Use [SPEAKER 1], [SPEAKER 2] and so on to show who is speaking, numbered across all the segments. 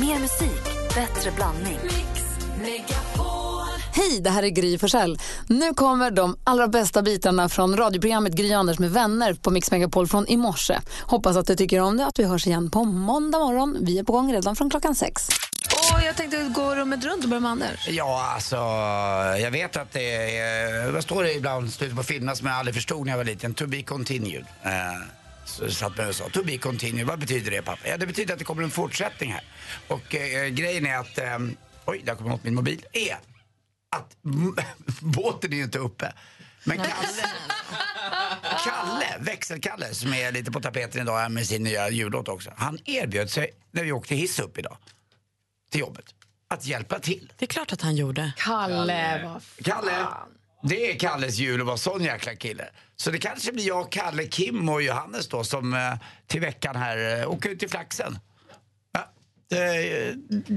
[SPEAKER 1] Mer musik, bättre blandning.
[SPEAKER 2] Hej, det här är Gry Forssell. Nu kommer de allra bästa bitarna från radioprogrammet Gry Anders med vänner på Mix Megapol från i morse. Hoppas att du tycker om det att vi hörs igen på måndag morgon. Vi är på gång redan från klockan sex. Och jag tänkte gå rummet runt och börja med Anders.
[SPEAKER 3] Ja, alltså, jag vet att det är, vad står det ibland slutet på filmerna som jag aldrig förstod när jag var liten? To be continued. Eh, så satt med och sa, to be continued, vad betyder det pappa? Ja, det betyder att det kommer en fortsättning här. Och eh, grejen är att, eh, oj, där kommer åt min mobil, är att båten är ju inte uppe. Men Kalle, Kalle, växelkalle, som är lite på tapeten idag med sin nya jullåt också. Han erbjöd sig, när vi åkte hiss upp idag, till jobbet, att hjälpa till.
[SPEAKER 4] Det är klart att han gjorde.
[SPEAKER 2] Kalle, vad
[SPEAKER 3] Kalle, det är Kalles jul och vara sån jäkla kille. Så det kanske blir jag, Kalle, Kim och Johannes då som eh, till veckan här eh, åker ut till Flaxen. Ja, det,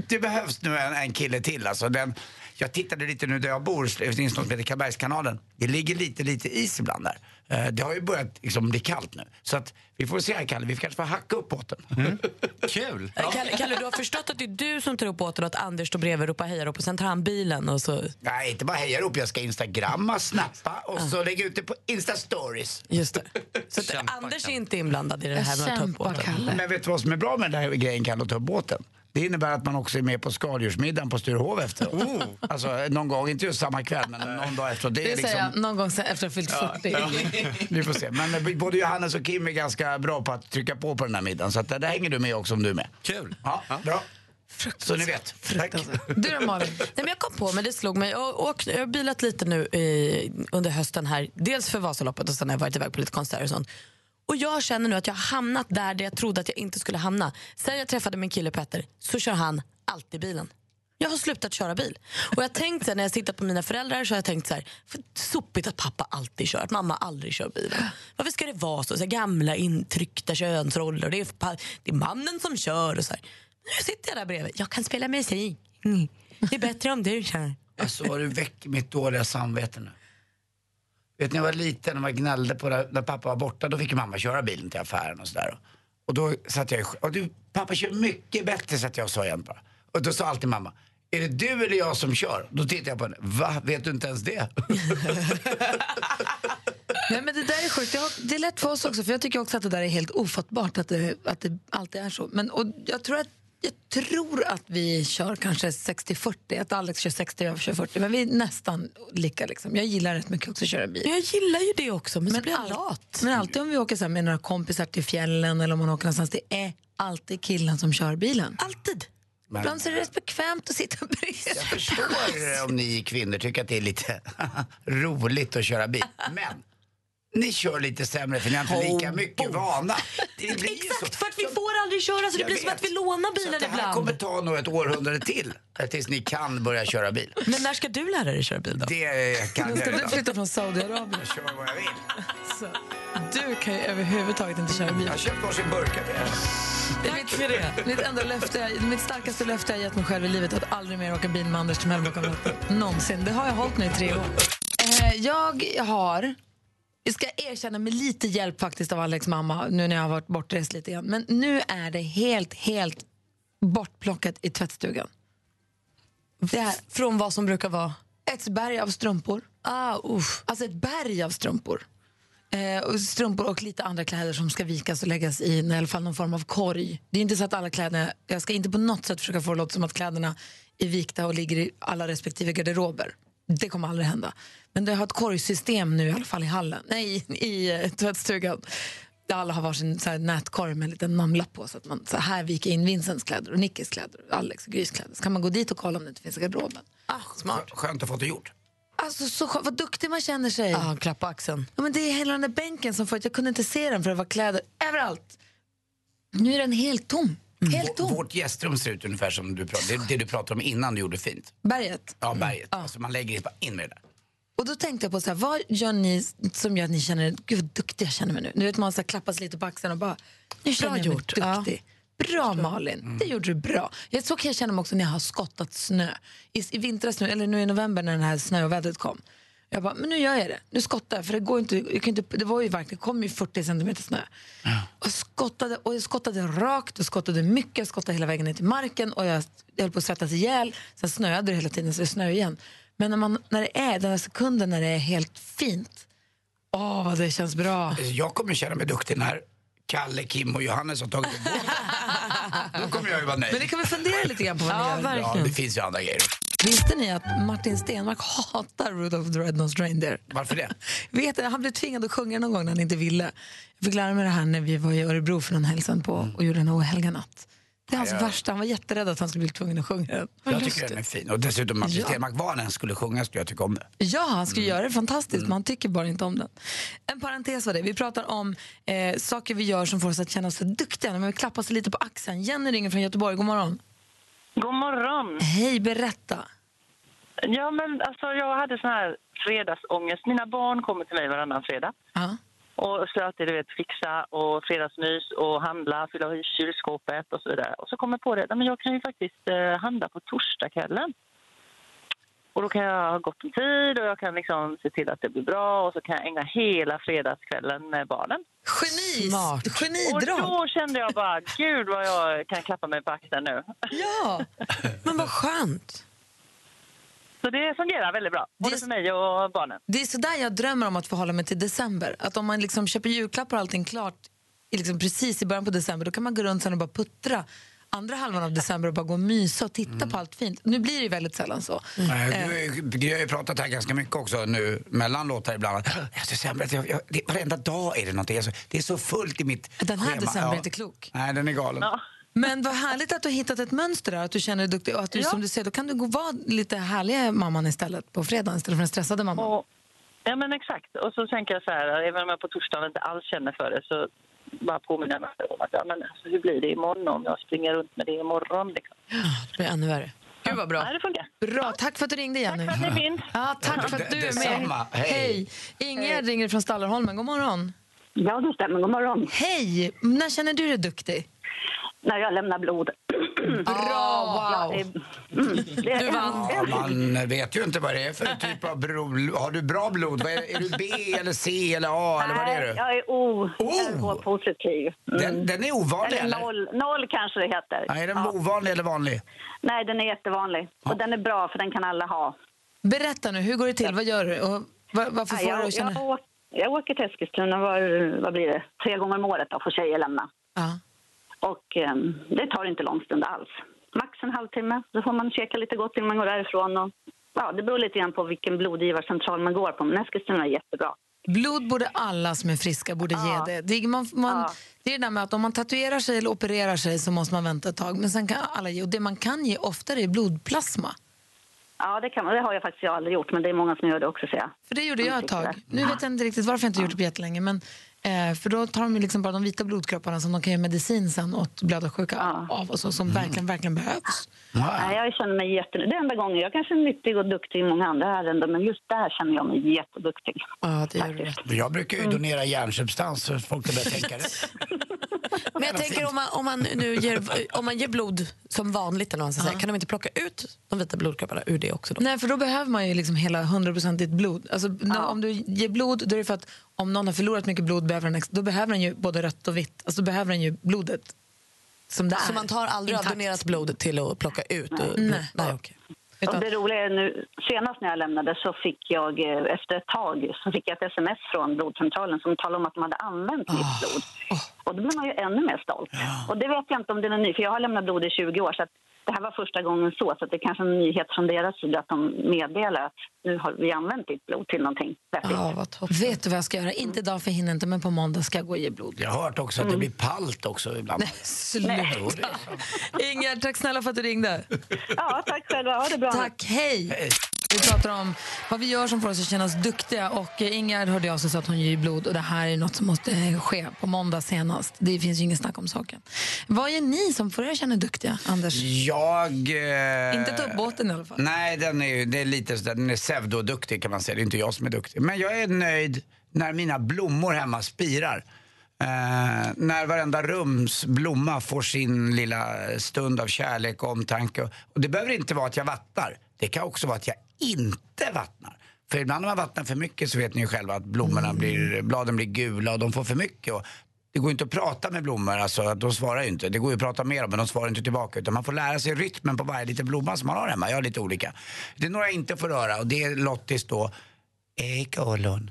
[SPEAKER 3] det behövs nu en, en kille till alltså. Den, jag tittade lite nu där jag bor, det finns något som heter Karlbergskanalen. Det ligger lite, lite is ibland där. Eh, Det har ju börjat liksom bli kallt nu. Så att vi får se Kalle, vi kanske får hacka upp båten.
[SPEAKER 5] Kul!
[SPEAKER 4] Eh, Kalle, Kalle, du har förstått att det är du som tar upp båten och att Anders står bredvid och ropar hejarop och sen tar han bilen och så...
[SPEAKER 3] Nej, inte bara heja upp, jag ska instagramma, snappa och så lägga ut det på Insta-stories.
[SPEAKER 4] Just det. Så att
[SPEAKER 5] Kämpa,
[SPEAKER 4] Anders är inte inblandad i det här med att ta upp båten.
[SPEAKER 2] Kalle.
[SPEAKER 3] Men vet du vad som är bra med den här grejen Kalle att ta upp båten? Det innebär att man också är med på skaldjursmiddagen på Sturehov efteråt. Alltså någon gång, inte just samma kväll men någon dag efteråt. Det
[SPEAKER 2] Det
[SPEAKER 3] är
[SPEAKER 2] säger jag
[SPEAKER 3] liksom,
[SPEAKER 2] någon gång sen efter att jag fyllt 40.
[SPEAKER 3] vi får se. Men eh, både Johannes och Kim är ganska bra på att trycka på på den här middagen. Så att där, hänger du med också om du är med.
[SPEAKER 5] Kul!
[SPEAKER 3] Ja, bra. Så ni vet. Tack.
[SPEAKER 2] Du då Malin?
[SPEAKER 4] Nej, men jag kom på, men det slog mig. Jag, har jag har bilat lite nu i, under hösten här. Dels för Vasaloppet och sen har jag varit iväg på lite konserter och sånt. Och jag känner nu att jag har hamnat där, där jag trodde att jag inte skulle hamna. Sen jag träffade min kille Petter så kör han alltid bilen. Jag har slutat köra bil. Och jag tänkt så här, när jag tittat på mina föräldrar så har jag tänkt så här, för sopigt att pappa alltid kör, att mamma aldrig kör bil. Varför ska det vara så? så här, gamla intryckta könsroller, det är, det är mannen som kör och så här. Nu sitter jag där bredvid, jag kan spela musik. Mm. Det är bättre om du kör.
[SPEAKER 3] Alltså vad du väcker mitt dåliga samvete nu. Vet ni, när jag var liten och man gnällde på det, när pappa var borta, då fick mamma köra bilen till affären och sådär. Och då satt jag i, och du, pappa kör mycket bättre, satt jag och sa igen bara. Och då sa alltid mamma, är det du eller jag som kör? Då tittade jag på henne, va, vet du inte ens det?
[SPEAKER 2] Nej, men det där är sjukt. Det, har, det är lätt för oss också, för jag tycker också att det där är helt ofattbart att det, att det alltid är så. Men, och jag, tror att, jag tror att vi kör kanske 60-40, att Alex kör 60 och jag kör 40, men vi är nästan lika. Liksom. Jag gillar rätt mycket också att köra bil.
[SPEAKER 4] Jag gillar ju det också, men, så blir jag lat.
[SPEAKER 2] men alltid om vi åker så här med några kompisar till fjällen eller om man åker någonstans, det är alltid killen som kör bilen.
[SPEAKER 4] Alltid.
[SPEAKER 2] Ibland så är det rätt bekvämt att sitta bredvid.
[SPEAKER 3] Jag förstår om ni kvinnor tycker att det är lite roligt att köra bil. Men ni kör lite sämre för ni har inte lika mycket vana. Det blir
[SPEAKER 4] Exakt,
[SPEAKER 3] så.
[SPEAKER 4] för att vi får aldrig köra så det
[SPEAKER 3] Jag
[SPEAKER 4] blir som att vi lånar bilar
[SPEAKER 3] att det här
[SPEAKER 4] ibland.
[SPEAKER 3] kommer ta nog ett århundrade till eh, tills ni kan börja köra bil.
[SPEAKER 4] Men när ska du lära dig köra bil då?
[SPEAKER 3] Det kan jag
[SPEAKER 2] Ska du flytta från Saudiarabien?
[SPEAKER 3] Jag kör vad jag vill.
[SPEAKER 2] Så, du kan ju överhuvudtaget inte köra bil.
[SPEAKER 3] Jag har köpt varsin burkar till er.
[SPEAKER 2] Det är mitt, för det. Mitt, enda löfte, mitt starkaste löfte jag gett mig själv i livet att aldrig mer åka bil med Anders till Mellokamrater. Någonsin. Det har jag hållit nu i tre år. Eh, jag har, jag ska erkänna med lite hjälp faktiskt av Alex mamma nu när jag har varit bortrest lite grann. Men nu är det helt, helt bortplockat i tvättstugan. Det är
[SPEAKER 4] Från vad som brukar vara...
[SPEAKER 2] ett berg av strumpor.
[SPEAKER 4] Ah, uff.
[SPEAKER 2] Alltså ett berg av strumpor. Eh, och strumpor och lite andra kläder som ska vikas och läggas i i alla fall någon form av korg. Det är inte så att alla kläder, jag ska inte på något sätt försöka få det låta som att kläderna är vikta och ligger i alla respektive garderober. Det kommer aldrig hända. Men det har ett korgsystem nu i alla fall i hallen, nej i, eh, tvättstugan. Där alla har varsin så här, nätkorg med en liten namnlapp på så att man så här viker in Vincents kläder och Nickes kläder, och Alex och Grys kläder. Så kan man gå dit och kolla om det inte finns i garderoben.
[SPEAKER 4] Ah, smart.
[SPEAKER 3] Skönt att få det gjort.
[SPEAKER 2] Alltså så vad duktig man känner sig.
[SPEAKER 4] Ah, klapp på axeln.
[SPEAKER 2] Ja, men det är hela den där bänken som förut, jag kunde inte se den för det var kläder överallt. Nu är den helt tom. Helt tom.
[SPEAKER 3] Vårt gästrum ser ut ungefär som du pratade, det, det du pratade om innan du gjorde fint.
[SPEAKER 2] Berget.
[SPEAKER 3] Ja, berget. Alltså man lägger bara in med det där.
[SPEAKER 2] Och då tänkte jag på så här, vad gör ni som gör att ni känner, gud vad duktig jag känner mig nu. Nu vet man så här, klappas lite på axeln och bara, nu känner jag mig
[SPEAKER 4] gjort.
[SPEAKER 2] duktig. Bra Malin, det gjorde du bra. Jag, så kan jag känna mig också när jag har skottat snö. I, i vintras nu, eller nu i november när det här snöovädret kom. Jag bara, men nu gör jag det. Nu skottar jag. För det, går inte, jag kan inte, det var ju verkligen, det kom ju 40 centimeter snö. Och, jag skottade, och jag skottade rakt och skottade mycket. Jag skottade hela vägen ner till marken och jag, jag höll på att svettas ihjäl. Sen snöade det hela tiden så det snöade igen. Men när, man, när det är den här sekunden när det är helt fint, åh vad det känns bra.
[SPEAKER 3] Jag kommer känna mig duktig när Kalle, Kim och Johannes har tagit båt. Då kommer jag ju vara nöjd.
[SPEAKER 2] Men det kan vi fundera lite grann på vad ni
[SPEAKER 4] Ja,
[SPEAKER 2] gör.
[SPEAKER 4] verkligen.
[SPEAKER 3] Ja, det finns ju andra grejer.
[SPEAKER 2] Visste ni att Martin Stenmark hatar Rudolph the Red-Nosed Reindeer?
[SPEAKER 3] Varför det?
[SPEAKER 2] Vet du, han blev tvingad att sjunga någon gång när han inte ville. Jag fick lära mig det här när vi var i Örebro för någon helg på och gjorde en ohelga natt. Det är hans
[SPEAKER 3] Ja, ja.
[SPEAKER 2] värsta. Han var jätterädd att han skulle bli tvungen att sjunga den.
[SPEAKER 3] Jag
[SPEAKER 2] lustigt.
[SPEAKER 3] tycker den är fin. Och dessutom Martin
[SPEAKER 2] Ja.
[SPEAKER 3] Stenmarck, vad han än skulle sjunga skulle jag tycka om det.
[SPEAKER 2] Ja, han
[SPEAKER 3] Mm.
[SPEAKER 2] skulle göra det fantastiskt, men han tycker bara inte om den. En parentes var det. Vi pratar om eh, saker vi gör som får oss att känna oss duktiga. Men vi klappar oss lite på axeln. Jenny ringer från Göteborg. God morgon.
[SPEAKER 5] God morgon.
[SPEAKER 2] Hej, berätta.
[SPEAKER 5] Ja, men alltså, jag hade sån här fredagsångest. Mina barn kommer till mig varannan fredag.
[SPEAKER 2] Ja.
[SPEAKER 5] Och så alltid du vet, fixa och fredagsmys och handla, fylla i kylskåpet och så vidare. Och så kommer jag på det, "Nej, men jag kan ju faktiskt eh, handla på torsdagskvällen. Och då kan jag ha gott om tid och jag kan liksom se till att det blir bra och så kan jag ägna hela fredagskvällen med barnen.
[SPEAKER 2] Geni,
[SPEAKER 4] Smart.
[SPEAKER 5] Och
[SPEAKER 2] genidrag.
[SPEAKER 5] då kände jag bara, gud vad jag kan klappa mig på axeln nu.
[SPEAKER 2] Ja.
[SPEAKER 4] Men vad skönt.
[SPEAKER 5] Så det fungerar väldigt bra, både
[SPEAKER 2] Det-
[SPEAKER 5] för mig och barnen.
[SPEAKER 2] Det är så där jag drömmer om att få hålla mig till december. Att om man liksom köper julklappar och allting klart liksom precis i början på december, då kan man gå runt sen och bara puttra andra halvan av december och bara gå och mysa och titta på allt fint. Nu blir det ju väldigt sällan så.
[SPEAKER 3] Du, vi har ju pratat här ganska mycket också nu mellan låtar ibland. Säga, jag, jag, det, varenda dag är det någonting. Alltså, det är så fullt i mitt
[SPEAKER 2] Den här
[SPEAKER 3] schema.
[SPEAKER 2] december är inte klok.
[SPEAKER 3] Nej, den är galen.
[SPEAKER 5] Ja.
[SPEAKER 2] Men vad härligt att du har hittat ett mönster där, att du känner dig duktig och att du,
[SPEAKER 5] Ja.
[SPEAKER 2] som du säger, då kan du gå och vara lite härliga mamman istället på fredagen istället för den stressade mamman.
[SPEAKER 5] Och, ja, men exakt. Och så tänker jag så här, även om jag på torsdagen inte alls känner för det så bara påminner jag mig om att ja, men alltså, hur blir det imorgon om jag springer runt med det imorgon? Liksom.
[SPEAKER 4] Det blir ännu värre. Gud vad bra.
[SPEAKER 5] Funkar.
[SPEAKER 2] Bra, tack för att du ringde Jenny.
[SPEAKER 5] Tack för att ni finns.
[SPEAKER 2] Ja, tack för att du är med.
[SPEAKER 3] Detsamma. Hej.
[SPEAKER 2] Ingegerd ringer från Stallarholmen. God morgon.
[SPEAKER 6] Ja, det stämmer. God morgon.
[SPEAKER 2] Hej! När känner du dig duktig?
[SPEAKER 6] När jag lämnar blod.
[SPEAKER 2] Bra, wow!
[SPEAKER 6] Mm, det
[SPEAKER 4] Du vann.
[SPEAKER 3] Ja, man vet ju inte vad det är för typ av blod. Har du bra blod? Vad är, är du B eller C eller A eller vad är
[SPEAKER 6] Nej,
[SPEAKER 3] du?
[SPEAKER 6] jag är O.
[SPEAKER 3] O.
[SPEAKER 6] positiv.
[SPEAKER 3] Den, den är ovanlig
[SPEAKER 6] Eller noll, noll kanske det heter.
[SPEAKER 3] Ja, är den
[SPEAKER 6] Ja.
[SPEAKER 3] ovanlig eller vanlig?
[SPEAKER 6] Nej, den är jättevanlig. Och den är bra för den kan alla ha.
[SPEAKER 2] Berätta nu, hur går det till? Vad gör du? Och var, varför får du
[SPEAKER 6] jag,
[SPEAKER 2] att känna...
[SPEAKER 6] jag, åker, jag åker till Eskilstuna var, vad blir det? tre gånger om året och får tjejer lämna.
[SPEAKER 2] Ja.
[SPEAKER 6] Och eh, det tar inte lång stund alls. Max en halvtimme. Då får man käka lite gott innan man går därifrån. Och, ja, det beror lite grann på vilken blodgivarcentral man går på. Men Eskilstuna är jättebra.
[SPEAKER 2] Blod borde alla som är friska borde
[SPEAKER 6] Ja.
[SPEAKER 2] ge det. Det är, man, man,
[SPEAKER 6] Ja.
[SPEAKER 2] det är det där med att om man tatuerar sig eller opererar sig så måste man vänta ett tag. Men sen kan alla ge. Och det man kan ge oftare är blodplasma.
[SPEAKER 6] Ja, det, kan det har jag faktiskt aldrig gjort, men det är många som gör det också. Så jag.
[SPEAKER 2] För det gjorde jag ett tag. Nu vet jag inte riktigt varför jag inte gjort det på jättelänge. Men, eh, för då tar de ju liksom bara de vita blodkropparna som de kan ge medicin sen åt blödarsjuka
[SPEAKER 6] Ja.
[SPEAKER 2] av och så, som verkligen, verkligen behövs.
[SPEAKER 6] Nej, jag känner mig jätte... Det är enda gången. Jag kanske är nyttig och duktig i många andra ärenden, men just där känner jag mig jätteduktig.
[SPEAKER 4] Ja, det gör.
[SPEAKER 3] Jag brukar ju donera hjärnsubstans så att folk ska börja tänka rätt.
[SPEAKER 4] Men jag tänker om man, om man nu ger, om man ger blod som vanligt, eller vad man ska säga, kan de inte plocka ut de vita blodkropparna ur det också? Då?
[SPEAKER 2] Nej, för då behöver man ju liksom hela 100% blod. Alltså, nå- Om du ger blod, då är det för att om någon har förlorat mycket blod, behöver den, då behöver den ju både rött och vitt. Alltså, då behöver den ju blodet som det är.
[SPEAKER 4] Så man tar aldrig
[SPEAKER 2] intakt.
[SPEAKER 4] donerat blod till att plocka ut? Och,
[SPEAKER 2] Nej.
[SPEAKER 4] nej okej.
[SPEAKER 6] Och
[SPEAKER 2] Utan,
[SPEAKER 6] det roliga är nu, senast när jag lämnade så fick jag eh, efter ett tag så fick jag ett sms från blodcentralen som talade om att de hade använt mitt blod. Och då blir man ju ännu mer stolt. Och det vet jag inte om det är ny, för jag har lämnat blod i 20 år så det här var första gången så, så det är kanske är en nyhet från deras sida att de meddelar att nu har vi använt ditt blod till någonting vettigt.
[SPEAKER 4] Ja,
[SPEAKER 2] vet du vad jag ska göra? Inte idag för jag hinner inte, men på måndag ska jag gå och ge blod.
[SPEAKER 3] Jag har hört också att det blir palt också ibland.
[SPEAKER 2] Sluta.
[SPEAKER 3] Är sant.
[SPEAKER 2] Ingegerd, tack snälla för att du ringde.
[SPEAKER 6] Ja, tack själva. Ha det bra.
[SPEAKER 2] Tack, hej. Vi pratar om vad vi gör som får oss att känna oss duktiga. Och eh, Ingegerd hörde av sig så att hon ger blod och det här är något som måste eh, ske på måndag senast. Det finns ju ingen snack om saken. Vad är ni som får er att känna duktiga, Anders?
[SPEAKER 3] Jag... Eh...
[SPEAKER 2] Inte ta upp båten i alla fall.
[SPEAKER 3] Nej, den är, det är lite sådär, den är pseudoduktig kan man säga. Det är inte jag som är duktig. Men jag är nöjd när mina blommor hemma spirar. Eh, när varenda rums blomma får sin lilla stund av kärlek och omtanke. Och det behöver inte vara att jag vattnar. Det kan också vara att jag inte vattnar. För ibland när man vattnar för mycket så vet ni ju själva att blommorna
[SPEAKER 2] Mm.
[SPEAKER 3] blir, bladen blir gula och de får för mycket. Och det går ju inte att prata med blommor, alltså att de svarar ju inte. Det går ju att prata med dem men de svarar inte tillbaka. Utan man får lära sig rytmen på varje liten blomma som man har hemma. Jag har lite olika. Det är några jag inte får röra och det är Lottis då ekollon.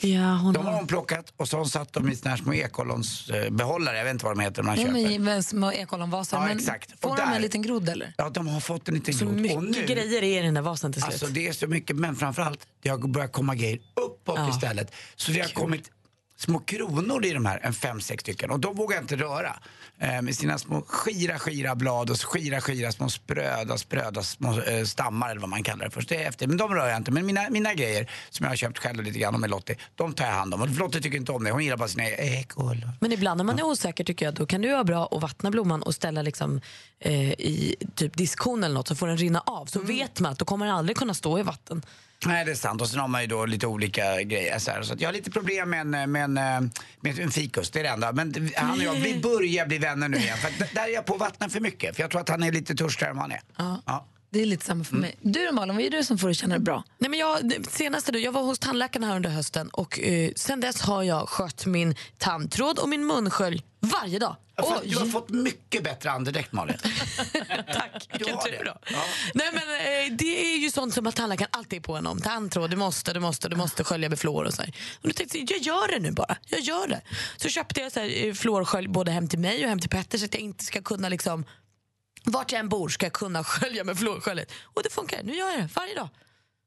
[SPEAKER 4] Ja, hon
[SPEAKER 3] De har hon plockat och så har hon satt dem i såna här små ekollonsbehållare. Jag vet inte vad de heter man
[SPEAKER 2] Ja,
[SPEAKER 3] köper.
[SPEAKER 2] med, med små ekollonvasar.
[SPEAKER 3] Ja,
[SPEAKER 2] men
[SPEAKER 3] exakt. Och
[SPEAKER 2] Får de
[SPEAKER 3] där-
[SPEAKER 2] en liten grodd eller?
[SPEAKER 3] Ja, de har fått en liten
[SPEAKER 4] Så
[SPEAKER 3] grot. Och
[SPEAKER 4] mycket
[SPEAKER 3] nu,
[SPEAKER 4] grejer är i den där vasen till slut.
[SPEAKER 3] Alltså det är så mycket, men framförallt det har börjat komma grejer uppåt
[SPEAKER 4] Ja.
[SPEAKER 3] istället. Så det har kommit små kronor i de här, en fem, sex stycken. Och de vågar jag inte röra. Eh, med sina små skira, skira blad och skira, skira små spröda, spröda små eh, stammar eller vad man kallar det först. Det är efter. Men de rör jag inte. Men mina, mina grejer som jag har köpt själv lite grann med Lottie, de tar jag hand om. Och Lottie tycker inte om det. Hon gillar bara sina ekollon.
[SPEAKER 4] Men ibland när man är osäker tycker jag då kan det ju vara bra att vattna blomman och ställa liksom, eh, i typ diskhon eller något så får den rinna av. Så vet man att då kommer den aldrig kunna stå i vatten.
[SPEAKER 3] Nej, det är sant. Och sen har man ju då lite olika grejer. Så, här. så jag har lite problem med en, med, en, eh, med en fikus, det är det enda. Men han och jag, vi börjar bli vänner nu igen. För där är jag på att vattna för mycket. För jag tror att han är lite törstigare än vad han är.
[SPEAKER 2] Ja.
[SPEAKER 3] Ja.
[SPEAKER 2] Det är lite samma för mig. Du då Malin, vad är det som får dig att känna dig bra?
[SPEAKER 4] Nej, men jag, senaste då, jag var hos tandläkaren här under hösten och eh, sen dess har jag skött min tandtråd och min munskölj varje dag.
[SPEAKER 3] För. Du har fått mycket bättre andedräkt Malin.
[SPEAKER 4] Tack, vilken tur
[SPEAKER 3] det.
[SPEAKER 4] då.
[SPEAKER 3] Ja.
[SPEAKER 4] Nej, men, eh, det är ju sånt som att tandläkaren alltid är på en om. Tandtråd, du måste, du måste, du måste skölja med fluor och så här. Och då tänkte jag, jag gör det nu bara. Jag gör det. Så köpte jag så här, eh, fluorskölj både hem till mig och hem till Petter så att jag inte ska kunna liksom vart jag än bor ska jag kunna skölja med fluorsköljet. Och det funkar. Nu gör jag det varje dag.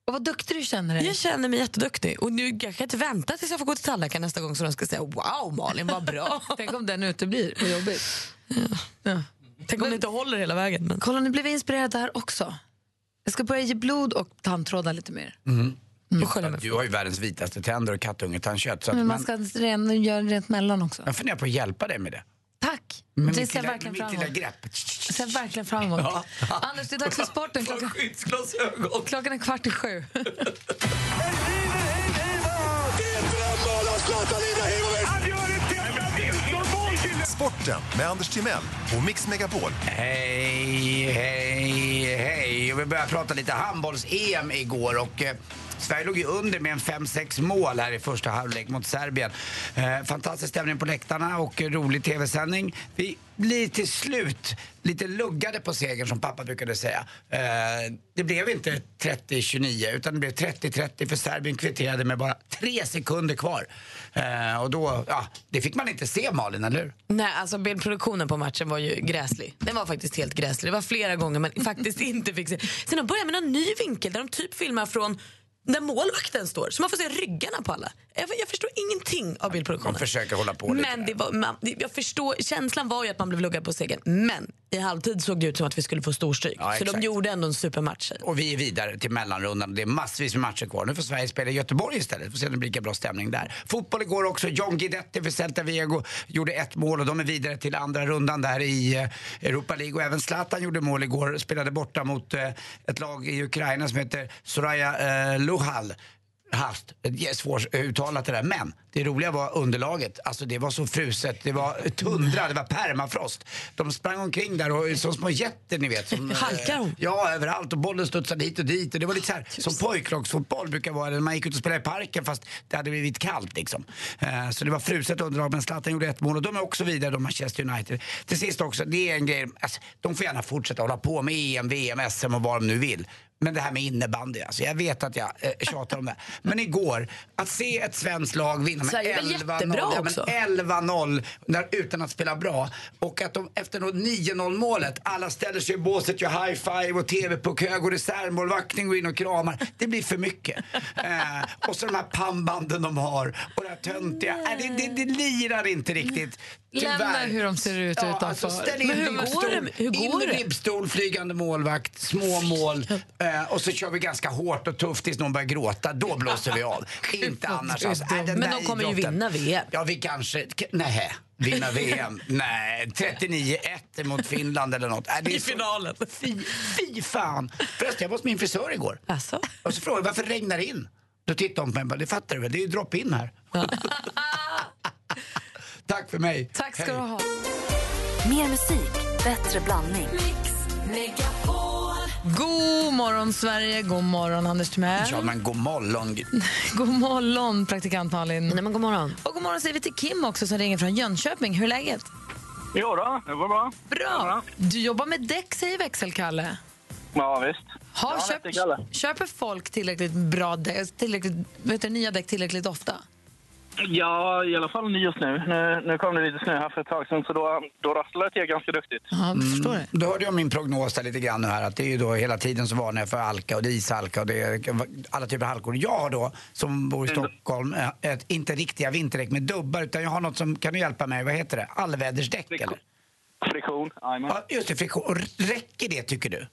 [SPEAKER 2] Och vad duktig du känner dig.
[SPEAKER 4] Jag känner mig jätteduktig. Och nu, jag kan inte vänta tills jag får gå till tandläkaren nästa gång så de ska säga wow Malin vad bra.
[SPEAKER 2] Tänk om den uteblir. Vad jobbigt. Ja.
[SPEAKER 4] Tänk om det inte håller hela vägen. Men...
[SPEAKER 2] Kolla, ni blev inspirerad där också. Jag ska börja ge blod och tandtrådar lite mer.
[SPEAKER 4] Och skölja med
[SPEAKER 3] Du har ju världens vitaste tänder och kattungetandkött.
[SPEAKER 2] Men man
[SPEAKER 3] man,
[SPEAKER 2] ska göra rent mellan också.
[SPEAKER 3] jag funderar på att hjälpa dig med det.
[SPEAKER 2] Tack!
[SPEAKER 3] Med
[SPEAKER 2] det ser verkligen
[SPEAKER 3] mitt
[SPEAKER 2] fram emot.
[SPEAKER 3] grepp.
[SPEAKER 2] Det ser verkligen fram emot.
[SPEAKER 3] Ja.
[SPEAKER 2] Anders, det är dags för sporten. Klockan, klockan är kvart i sju.
[SPEAKER 7] Sporten med Anders Timell och Mix Megapol.
[SPEAKER 3] Hej, hej, hej. Vi började prata lite handbolls-EM igår och eh, Sverige låg ju under med en 5-6 mål här i första halvlek mot Serbien. Eh, fantastisk stämning på läktarna och rolig tv-sändning. Vi blir till slut lite luggade på segern som pappa brukade säga. Eh, det blev inte 30-29 utan det blev 30-30 för Serbien kvitterade med bara tre sekunder kvar. Eh, och då, ja, det fick man inte se Malin, eller hur?
[SPEAKER 4] Nej, alltså bildproduktionen på matchen var ju gräslig. Den var faktiskt helt gräslig. Det var flera gånger man faktiskt inte fick se. Sen de började med någon ny vinkel där de typ filmar från där målvakten står. Så man får se ryggarna på alla. Jag, jag förstår ingenting av bildproduktionen.
[SPEAKER 3] De försöker hålla på lite
[SPEAKER 4] Men det var, man, jag förstår, känslan var ju att man blev luggad på segern. Men i halvtid såg det ut som att vi skulle få storstryk.
[SPEAKER 3] Ja,
[SPEAKER 4] så de gjorde ändå en supermatch.
[SPEAKER 3] Och vi är vidare till mellanrundan. Det är massvis med matcher kvar. Nu får Sverige spela i Göteborg istället. Får se om det blir lika bra stämning där. Fotboll igår också. John Guidetti för Celta Vigo gjorde ett mål och de är vidare till andra rundan där i eh, Europa League. Och även Zlatan gjorde mål igår. Spelade borta mot eh, ett lag i Ukraina som heter Soraya eh, Luhal. Haft, det är svårt uttalat det där. Men det roliga var underlaget. Alltså det var så fruset, det var tundra, det var permafrost. De sprang omkring där och som små jätter ni vet. Som, eh,
[SPEAKER 4] Halkar de?
[SPEAKER 3] Ja, överallt och bollen studsade hit och dit. Och det var lite så här, som pojklagsfotboll brukar vara när man gick ut och spelade i parken fast det hade blivit kallt liksom. Eh, så det var fruset underlag men Zlatan gjorde ett mål och de är också vidare då Manchester United. Till sist också, det är en grej, alltså, de får gärna fortsätta hålla på med EM, VM, SM och vad de nu vill. Men det här med innebandy, alltså, jag vet att jag eh, tjatar om det. Men igår, att se ett svenskt lag vinna med
[SPEAKER 4] Sverige är väl
[SPEAKER 3] 11-0
[SPEAKER 4] jättebra
[SPEAKER 3] ja, men
[SPEAKER 4] också?
[SPEAKER 3] 11-0 när- utan att spela bra. Och att de efter något 9-0 målet, alla ställer sig i båset, gör high-five och TV-puck-hög och reservmålvakten går in och kramar. Det blir för mycket. Eh, och så de här pannbanden de har och det här töntiga. Eh, det, det, det lirar inte riktigt.
[SPEAKER 2] Lämna
[SPEAKER 3] Tyvärr.
[SPEAKER 2] hur de ser ut utanför.
[SPEAKER 3] Alltså, ställ in
[SPEAKER 4] Men hur går det? Hur
[SPEAKER 3] in
[SPEAKER 4] går
[SPEAKER 3] med
[SPEAKER 4] det?
[SPEAKER 3] ribbstol, flygande målvakt, små mål. Eh, och så kör vi ganska hårt och tufft tills någon börjar gråta. Då blåser vi av. inte annars. Alltså, äh,
[SPEAKER 4] Men de kommer ju
[SPEAKER 3] idrotten-
[SPEAKER 4] vinna VM.
[SPEAKER 3] Ja, vi kanske... Nej, vinna VM. Nej, 39-1 mot Finland eller något. Äh, det är
[SPEAKER 4] I
[SPEAKER 3] så-
[SPEAKER 4] finalen.
[SPEAKER 3] Fy, fy fan. Förresten, jag var hos min frisör igår.
[SPEAKER 4] Alltså?
[SPEAKER 3] Och så frågade jag varför regnar det in? Då tittade hon på mig och bara, det fattar du väl, det är ju drop-in här. Tack för mig.
[SPEAKER 2] Tack ska
[SPEAKER 3] Hej.
[SPEAKER 2] du ha.
[SPEAKER 1] Mer musik, bättre blandning.
[SPEAKER 2] God morgon, Sverige. God morgon, Anders Timell.
[SPEAKER 3] Ja, men god morgon.
[SPEAKER 2] God morgon, praktikant Malin.
[SPEAKER 4] Nej, men god morgon.
[SPEAKER 2] Och god morgon säger vi till Kim också som ringer från Jönköping. Hur är läget?
[SPEAKER 8] Jo då, det var bra.
[SPEAKER 2] Bra. Du jobbar med däck, säger växelkalle.
[SPEAKER 8] Ja, visst.
[SPEAKER 2] Har
[SPEAKER 8] Ja, Kalle.
[SPEAKER 2] köper folk tillräckligt bra däck, tillräckligt, vet du, nya däck tillräckligt ofta?
[SPEAKER 8] Ja, i alla fall just nu. nu. Nu kom det lite snö här för ett tag sedan, så då, då rasslade det till ganska duktigt.
[SPEAKER 2] Ja, förstår det.
[SPEAKER 3] Då hörde jag min prognos där lite grann nu här att det är ju då hela tiden så varnar jag för alka och det är ishalka och det är alla typer av halkor. Jag har då, som bor i Stockholm, eh, ett, inte riktiga vinterdäck med dubbar utan jag har något som, kan du hjälpa mig, vad heter det? Allvädersdäck
[SPEAKER 8] Friktion.
[SPEAKER 3] eller?
[SPEAKER 8] Friktion.
[SPEAKER 3] Ja, just det, friktion. Och Räcker det tycker du?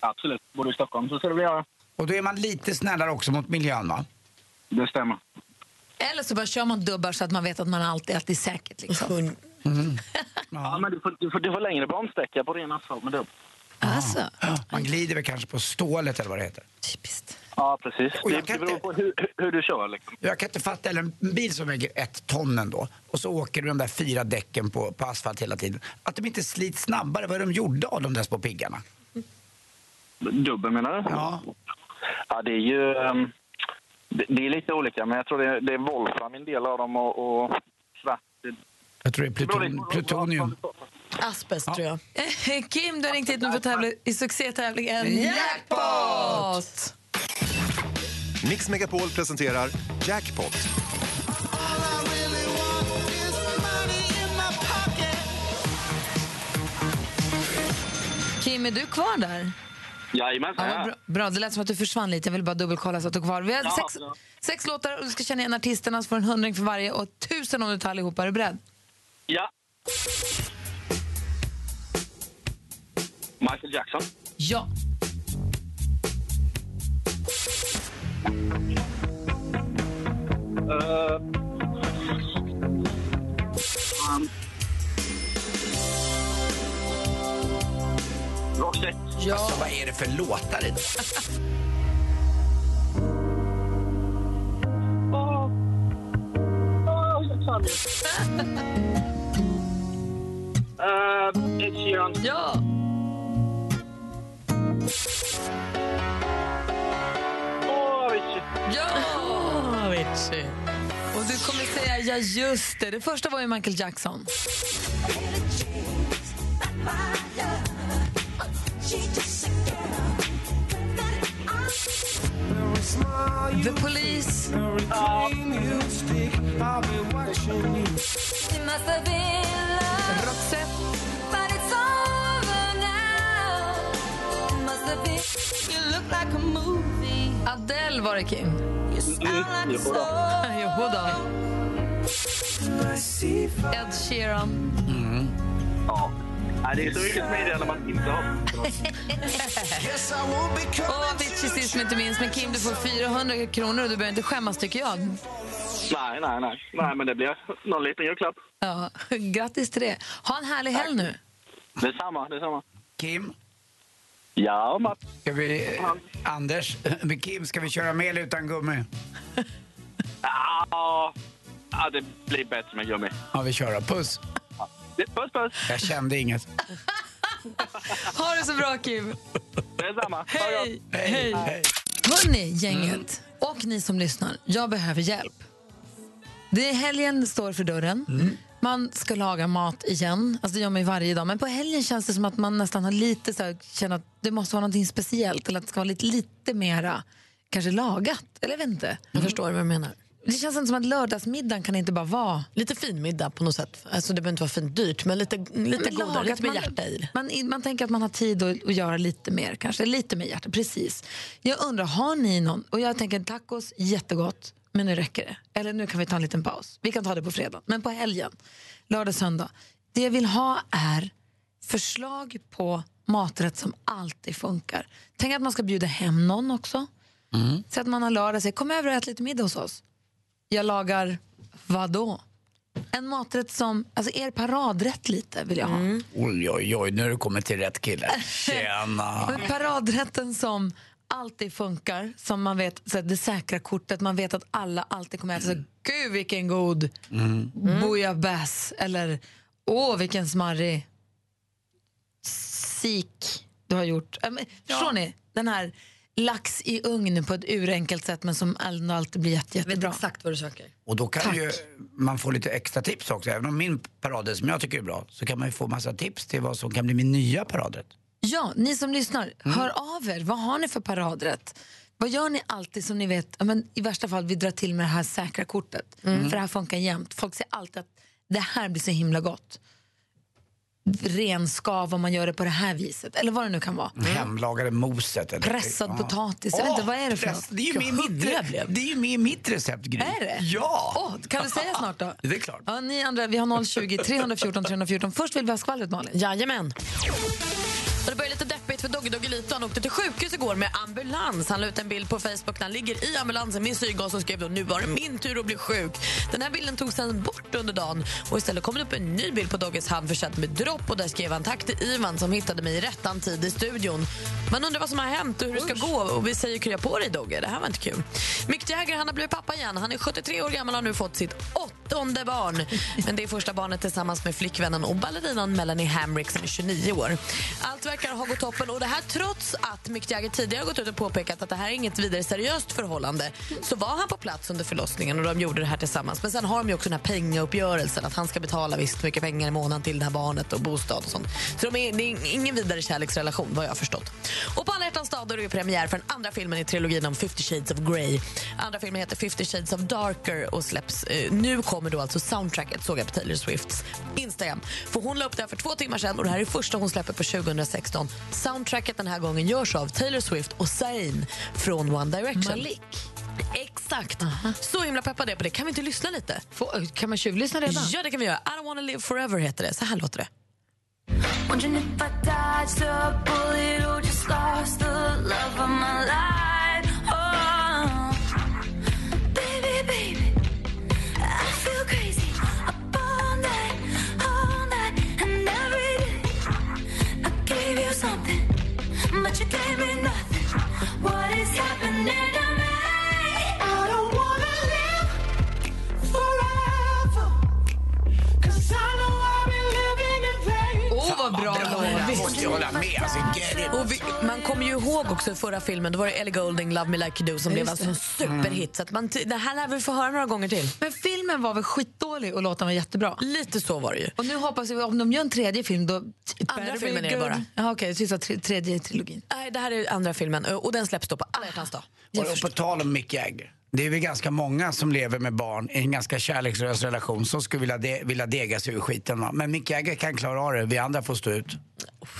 [SPEAKER 8] Absolut. Bor du i Stockholm så ska det göra.
[SPEAKER 3] Och då är man lite snällare också mot miljön va?
[SPEAKER 8] Det stämmer.
[SPEAKER 2] Eller så bara kör man dubbar så att man vet att man alltid, alltid är säkert. Liksom.
[SPEAKER 8] Ja, men du får, du får, du får längre bromssträcka på ren asfalt med dubb.
[SPEAKER 2] Alltså,
[SPEAKER 3] Man glider väl kanske på stålet eller vad det heter.
[SPEAKER 2] typiskt.
[SPEAKER 8] Ja, precis.
[SPEAKER 3] Och
[SPEAKER 8] Det, beror
[SPEAKER 3] inte-
[SPEAKER 8] på hur, hur- du kör. Liksom.
[SPEAKER 3] Jag kan inte fatta, eller en bil som väger ett ton ändå och så åker du de där fyra däcken på, på asfalt hela tiden. Att de inte slits snabbare, vad är de gjorda av de där små piggarna?
[SPEAKER 8] Dubben menar du?
[SPEAKER 3] Ja.
[SPEAKER 8] Ja, det är ju... ehm, det, det är lite olika, men jag tror det, det är volfram i en del av dem och, och svart.
[SPEAKER 3] Jag tror det är pluton, plutonium.
[SPEAKER 4] Asbest, tror jag.
[SPEAKER 2] Kim, du har ringt hit nu för att tävla i succétävlingen Jackpot!
[SPEAKER 7] Mix Megapol presenterar Jackpot.
[SPEAKER 2] Kim, är du kvar där?
[SPEAKER 8] Jajamensan.
[SPEAKER 2] Ja, bra. bra, det lät som att du försvann lite. Jag vill bara dubbelkolla så att du är kvar. Vi har
[SPEAKER 8] Ja,
[SPEAKER 2] sex,
[SPEAKER 8] ja.
[SPEAKER 2] sex låtar och du ska känna igen artisterna så får en hundring för varje och tusen om du tar allihopa. Är du beredd?
[SPEAKER 8] Ja. Michael Jackson.
[SPEAKER 2] Ja.
[SPEAKER 8] Uh, Roxette.
[SPEAKER 2] Ja.
[SPEAKER 3] Alltså, vad är det för låtar idag?
[SPEAKER 8] Åh. Tar det. Eh, Ed Sheeran.
[SPEAKER 2] Ja.
[SPEAKER 8] Åh, Richie.
[SPEAKER 2] Ja! Och du kommer säga ja, just det. Det första var ju Michael Jackson. The Police. Roxette. Adele var det, Kim.
[SPEAKER 8] Mm, jo då.
[SPEAKER 2] Jodå. Ed Sheeran.
[SPEAKER 8] Ja. Nej, det är så mycket smidigare när man inte har.
[SPEAKER 2] Avicii sist men inte minst. Men Kim, du får 400 kronor och du behöver inte skämmas tycker jag.
[SPEAKER 8] Nej, nej, nej. Nej, men det blir någon liten julklapp.
[SPEAKER 2] Ja, grattis till det. Ha en härlig helg nu.
[SPEAKER 8] Detsamma, detsamma.
[SPEAKER 3] Kim?
[SPEAKER 8] Ja, Mats.
[SPEAKER 3] Ska vi, Anders, med Kim, ska vi köra med eller utan gummi?
[SPEAKER 8] Ja, ja, det blir bättre med gummi.
[SPEAKER 3] Ja, vi kör då. Puss.
[SPEAKER 8] Puss, puss.
[SPEAKER 3] Jag kände inget.
[SPEAKER 2] Ha det så bra, Kim.
[SPEAKER 8] Detsamma.
[SPEAKER 2] Hej!
[SPEAKER 8] gott.
[SPEAKER 2] Hej! Hörni, gänget och ni som lyssnar, jag behöver hjälp. Det är helgen står för dörren. Man ska laga mat igen. Alltså det gör man ju varje dag. Men på helgen känns det som att man nästan har lite så här, känner att det måste vara något speciellt. Eller att det ska vara lite, lite mera kanske lagat. Eller jag vet inte.
[SPEAKER 4] Jag förstår vad du menar.
[SPEAKER 2] Det känns inte som att lördagsmiddagen kan inte bara vara
[SPEAKER 4] Lite fin middag på något sätt. Alltså, det behöver inte vara fint dyrt, men lite, lite godare,
[SPEAKER 2] lagat.
[SPEAKER 4] lite med
[SPEAKER 2] man,
[SPEAKER 4] hjärta i.
[SPEAKER 2] Man, man tänker att man har tid att, att göra lite mer, kanske lite med hjärta. Precis. Jag undrar, har ni någon? Och jag tänker tacos, jättegott, men nu räcker det. Eller nu kan vi ta en liten paus. Vi kan ta det på fredag, men på helgen, lördag, söndag. Det jag vill ha är förslag på maträtt som alltid funkar. Tänk att man ska bjuda hem någon också. Så att man har lördag och säger kom över och ät lite middag hos oss. Jag lagar vad då? En maträtt som, alltså er paradrätt lite vill jag ha.
[SPEAKER 3] Oj, oj, oj, nu har du kommit till rätt kille. Tjena.
[SPEAKER 2] Men paradrätten som alltid funkar, som man vet, så det säkra kortet, man vet att alla alltid kommer äta så här, gud vilken god mm. bouillabaisse eller åh vilken smarrig sik du har gjort. Äh, men, förstår ni? Den här lax i ugn på ett urenkelt sätt men som ändå alltid blir jätte,
[SPEAKER 4] Jag vet
[SPEAKER 2] jättebra.
[SPEAKER 4] exakt vad du söker.
[SPEAKER 3] Och då kan ju man få lite extra tips också. Även om min paradrätt som jag tycker är bra så kan man ju få massa tips till vad som kan bli min nya paradrätt.
[SPEAKER 2] Ja, ni som lyssnar, hör av er. Vad har ni för paradrätt? Vad gör ni alltid som ni vet, ja, men i värsta fall vi drar till med det här säkra kortet. För det här funkar jämt. Folk säger alltid att det här blir så himla gott. Renskav om man gör det på det här viset. Eller vad det nu kan vara.
[SPEAKER 3] Hemlagade moset. Eller?
[SPEAKER 2] Pressad potatis, jag vet inte, vad är det för
[SPEAKER 3] press-
[SPEAKER 2] något?
[SPEAKER 3] Det är ju med mitt, det är ju med mitt recept, Gry.
[SPEAKER 2] Är det?
[SPEAKER 3] Ja!
[SPEAKER 2] Åh, kan du säga snart då?
[SPEAKER 3] Det är klart.
[SPEAKER 2] Ja, ni andra, vi har 020 314 314. Först vill vi ha skvallret Malin.
[SPEAKER 4] Jajamän. Och det började lite Dogge Doggelito. Han åkte till sjukhus igår med ambulans. Han la ut en bild på Facebook när han ligger i ambulansen med syrgas och skrev då nu var det min tur att bli sjuk. Den här bilden togs sen bort under dagen och istället kom det upp en ny bild på Dogges hand försedd med dropp och där skrev han tack till Ivan som hittade mig i rättan tid i studion. Man undrar vad som har hänt och hur det ska gå och vi säger krya på dig Dogge. Det här var inte kul. Mick Jagger han har blivit pappa igen. Han är 73 år gammal och har nu fått sitt åttonde barn. Men det är första barnet tillsammans med flickvännen och ballerinan Melanie Hamrick som är 29 år. Allt verkar ha gått toppen och det här trots att Mick Jagger tidigare har gått ut och påpekat att det här är inget vidare seriöst förhållande. Så var han på plats under förlossningen och de gjorde det här tillsammans. Men sen har de ju också den här pengauppgörelsen att han ska betala visst mycket pengar i månaden till det här barnet och bostad och sånt. Så de är, det är ingen vidare kärleksrelation vad jag har förstått. Och på alla hjärtans dag då är det ju premiär för den andra filmen i trilogin om 50 shades of Grey. Andra filmen heter 50 shades of Darker och släpps eh, nu kommer då alltså soundtracket såg jag på Taylor Swifts Instagram. För hon la upp det här för två timmar sedan och det här är första hon släpper på 2016. Soundtracket den här gången görs av Taylor Swift och Zayn från One Direction.
[SPEAKER 2] Malik.
[SPEAKER 4] Exakt. Så himla peppad är på det. Kan vi inte lyssna lite?
[SPEAKER 2] Få, kan man tjuvlyssna redan?
[SPEAKER 4] Ja, det kan vi göra. I don't wanna live forever heter det. Så här låter det.
[SPEAKER 9] Wondering if I dodged a bullet or just lost the love of my life. Gave me nothing. What is happening
[SPEAKER 3] måste ju hålla med. Alltså.
[SPEAKER 4] Och vi, man kommer ju ihåg också förra filmen, då var det Ellie Goulding, Love Me Like You Do som blev
[SPEAKER 2] Just
[SPEAKER 4] alltså en
[SPEAKER 2] det.
[SPEAKER 4] superhit. Så att man, det här lär vi få höra några gånger till.
[SPEAKER 2] Men filmen var väl skitdålig och låten var jättebra?
[SPEAKER 4] Lite så var det ju.
[SPEAKER 2] Och nu hoppas vi, om de gör en tredje film då...
[SPEAKER 4] Andra filmen är det bara.
[SPEAKER 2] Ja, Okej, okay, tre, tredje trilogin.
[SPEAKER 4] Nej, det här är andra filmen och den släpps då på alla hjärtans dag.
[SPEAKER 3] Och på tal om Mick Jagger. Det är väl ganska många som lever med barn i en ganska kärlekslös relation som skulle vilja, de, vilja dega sig ur skiten. Va? Men Mick Jagger kan klara av det, vi andra får stå ut.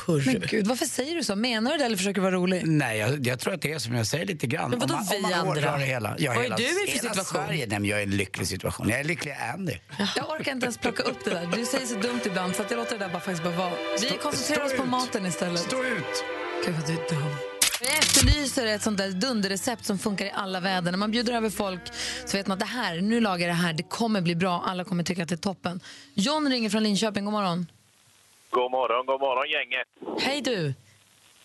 [SPEAKER 2] Men gud, varför säger du så? Menar du det eller försöker du vara rolig?
[SPEAKER 3] Nej, jag, jag tror att det är som jag säger lite grann.
[SPEAKER 4] Men vadå
[SPEAKER 3] om man, om
[SPEAKER 4] vi
[SPEAKER 3] man
[SPEAKER 4] andra?
[SPEAKER 3] det hela. Ja,
[SPEAKER 4] Vad är
[SPEAKER 3] hela,
[SPEAKER 4] du i för situation?
[SPEAKER 3] Sverige, nej, jag är i en lycklig situation. Jag är lycklig Andy.
[SPEAKER 2] Jag orkar inte ens plocka upp det där. Du säger så dumt ibland så att jag låter det där bara, faktiskt bara vara. Vi koncentrerar oss
[SPEAKER 3] stå
[SPEAKER 2] på
[SPEAKER 3] ut.
[SPEAKER 2] maten istället.
[SPEAKER 3] Stå ut!
[SPEAKER 2] Gud vad du är dum. Jag efterlyser ett sånt där dunderrecept som funkar i alla väder. När man bjuder över folk så vet man att det här, nu lagar jag det här, det kommer bli bra, alla kommer tycka att det är toppen. John ringer från Linköping, god morgon.
[SPEAKER 10] God morgon, god morgon gänget.
[SPEAKER 4] Hej du!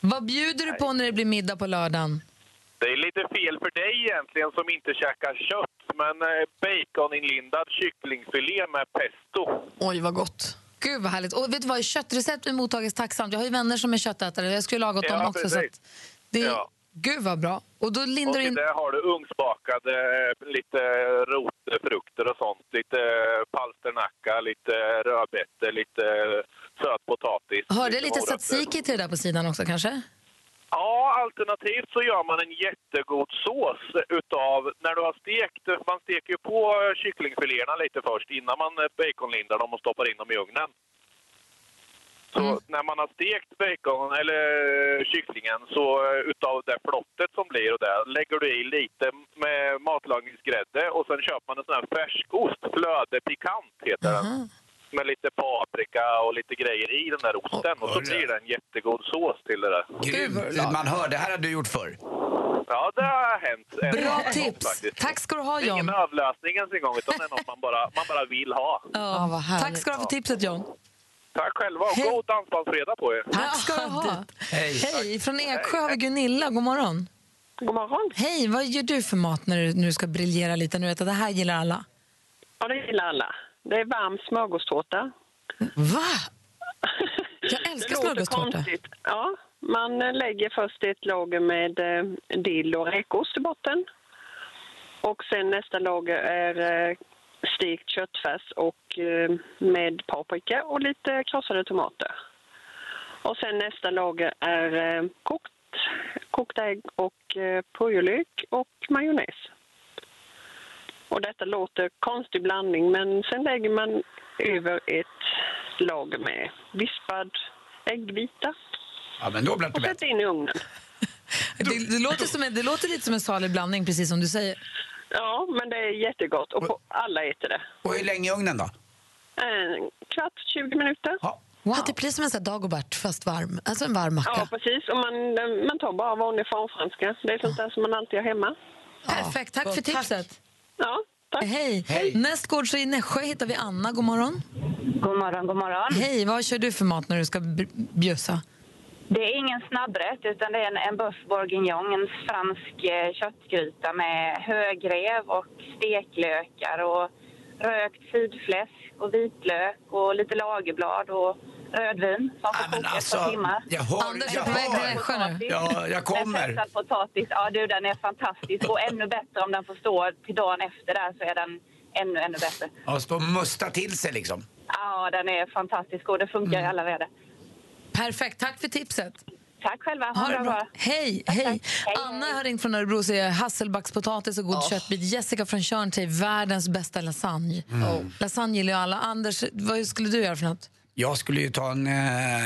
[SPEAKER 2] Vad bjuder du på när det blir middag på lördagen?
[SPEAKER 10] Det är lite fel för dig egentligen som inte käkar kött, men eh, baconinlindad kycklingfilé med pesto.
[SPEAKER 4] Oj, vad gott.
[SPEAKER 2] Gud vad härligt. Och vet du vad, köttrecept mottages tacksamt. Jag har ju vänner som är köttätare, jag skulle laga åt
[SPEAKER 10] Ja,
[SPEAKER 2] dem också. Så
[SPEAKER 10] precis.
[SPEAKER 2] att det,
[SPEAKER 10] Ja.
[SPEAKER 2] Gud vad bra. Och då
[SPEAKER 10] Och
[SPEAKER 2] lindar
[SPEAKER 10] till
[SPEAKER 2] in...
[SPEAKER 10] det har du ugnsbakade eh, lite rotfrukter och sånt. Lite palsternacka, lite rödbetor, lite söt potatis.
[SPEAKER 2] Hörde lite
[SPEAKER 10] morötter.
[SPEAKER 2] tzatziki till det där på sidan också kanske?
[SPEAKER 10] Ja, alternativt så gör man en jättegod sås utav, när du har stekt, man steker ju på kycklingfiléerna lite först innan man baconlindar dem och stoppar in dem i ugnen. Så när man har stekt bacon eller kycklingen så eh, utav det flottet som blir och det lägger du i lite med matlagningsgrädde och sen köper man en sån här färskost, flöde pikant heter den. Med lite paprika och lite grejer i den där osten och så blir det en jättegod sås till det där.
[SPEAKER 3] Grymt. Man hör, det här har du gjort förr.
[SPEAKER 10] Ja, det har hänt. en
[SPEAKER 2] Bra
[SPEAKER 10] gång
[SPEAKER 2] tips.
[SPEAKER 10] faktiskt.
[SPEAKER 2] Tack ska du ha
[SPEAKER 10] Det är ingen
[SPEAKER 2] John.
[SPEAKER 10] överlösning ens en gång, utan det är något man bara, man bara vill ha.
[SPEAKER 2] Ja. Tack ska du ha för tipset John.
[SPEAKER 10] Tack själva och god dansbandsfredag på er.
[SPEAKER 2] Tack ska du ha.
[SPEAKER 3] Hej.
[SPEAKER 2] Hej, från Eksjö har vi Gunilla. God morgon.
[SPEAKER 11] God morgon.
[SPEAKER 2] Hej, vad gör du för mat när du nu ska briljera lite? Nu vet att det här gillar alla.
[SPEAKER 11] Ja, det gillar alla. Det är varm smörgåstårta.
[SPEAKER 2] Va?
[SPEAKER 4] Jag älskar smörgåstårta.
[SPEAKER 11] konstigt. Ja, man lägger först ett lager med eh, dill och räkost i botten. Och sen nästa lager är eh, stekt köttfärs och eh, med paprika och lite krossade tomater. Och sen nästa lager är eh, kokt, kokt ägg och eh, purjolök och majonnäs. Och detta låter konstig blandning men sen lägger man över ett lager med vispad äggvita
[SPEAKER 3] Ja, men då blir det
[SPEAKER 11] och sätter in i ugnen.
[SPEAKER 2] Det, det, låter som en, det låter lite som en salig blandning, precis som du säger.
[SPEAKER 11] Ja, men det är jättegott och alla äter det.
[SPEAKER 3] Och hur länge i ugnen då?
[SPEAKER 11] En kvart, 20 minuter.
[SPEAKER 3] Ja.
[SPEAKER 2] Wow.
[SPEAKER 4] Det blir som en sån dagobert fast varm. Alltså en varm macka.
[SPEAKER 11] Ja, precis. Och man, man tar bara vanlig formfranska. Det är sånt där som man alltid har hemma.
[SPEAKER 2] Perfekt, tack för tipset.
[SPEAKER 11] Ja, tack.
[SPEAKER 2] Hej.
[SPEAKER 3] Hej.
[SPEAKER 2] Nästgårds i Nässjö hittar vi Anna. God morgon.
[SPEAKER 6] God morgon, god morgon.
[SPEAKER 2] Hej, vad kör du för mat när du ska bjussa?
[SPEAKER 6] Det är ingen snabbrätt utan det är en, en boeuf bourguignon, en fransk eh, köttgryta med högrev och steklökar och rökt sidfläsk och vitlök och lite lagerblad och rödvin som
[SPEAKER 3] Ja,
[SPEAKER 6] får koka ett
[SPEAKER 3] alltså,
[SPEAKER 6] par timmar.
[SPEAKER 3] jag hör,
[SPEAKER 2] Anders är
[SPEAKER 3] jag
[SPEAKER 2] nu.
[SPEAKER 3] Ja, jag kommer.
[SPEAKER 6] Med potatis, ja du den är fantastisk. Och ännu bättre om den får stå till dagen efter där så är den ännu, ännu bättre.
[SPEAKER 3] Ja, stå och musta till sig liksom.
[SPEAKER 6] Ja, den är fantastisk och det funkar i alla väder.
[SPEAKER 2] Perfekt, tack för tipset.
[SPEAKER 6] Tack själva,
[SPEAKER 2] Ha det
[SPEAKER 6] en
[SPEAKER 2] bra.
[SPEAKER 6] dag.
[SPEAKER 2] Hej,
[SPEAKER 6] Tack,
[SPEAKER 2] hej.
[SPEAKER 6] tack.
[SPEAKER 2] Anna har ringt från Örebro och säger hasselbackspotatis och god köttbit. Jessica från Tjörn säger världens bästa lasagne. Lasagne gillar ju alla. Anders, vad skulle du göra för något?
[SPEAKER 3] Jag skulle ju ta en eh,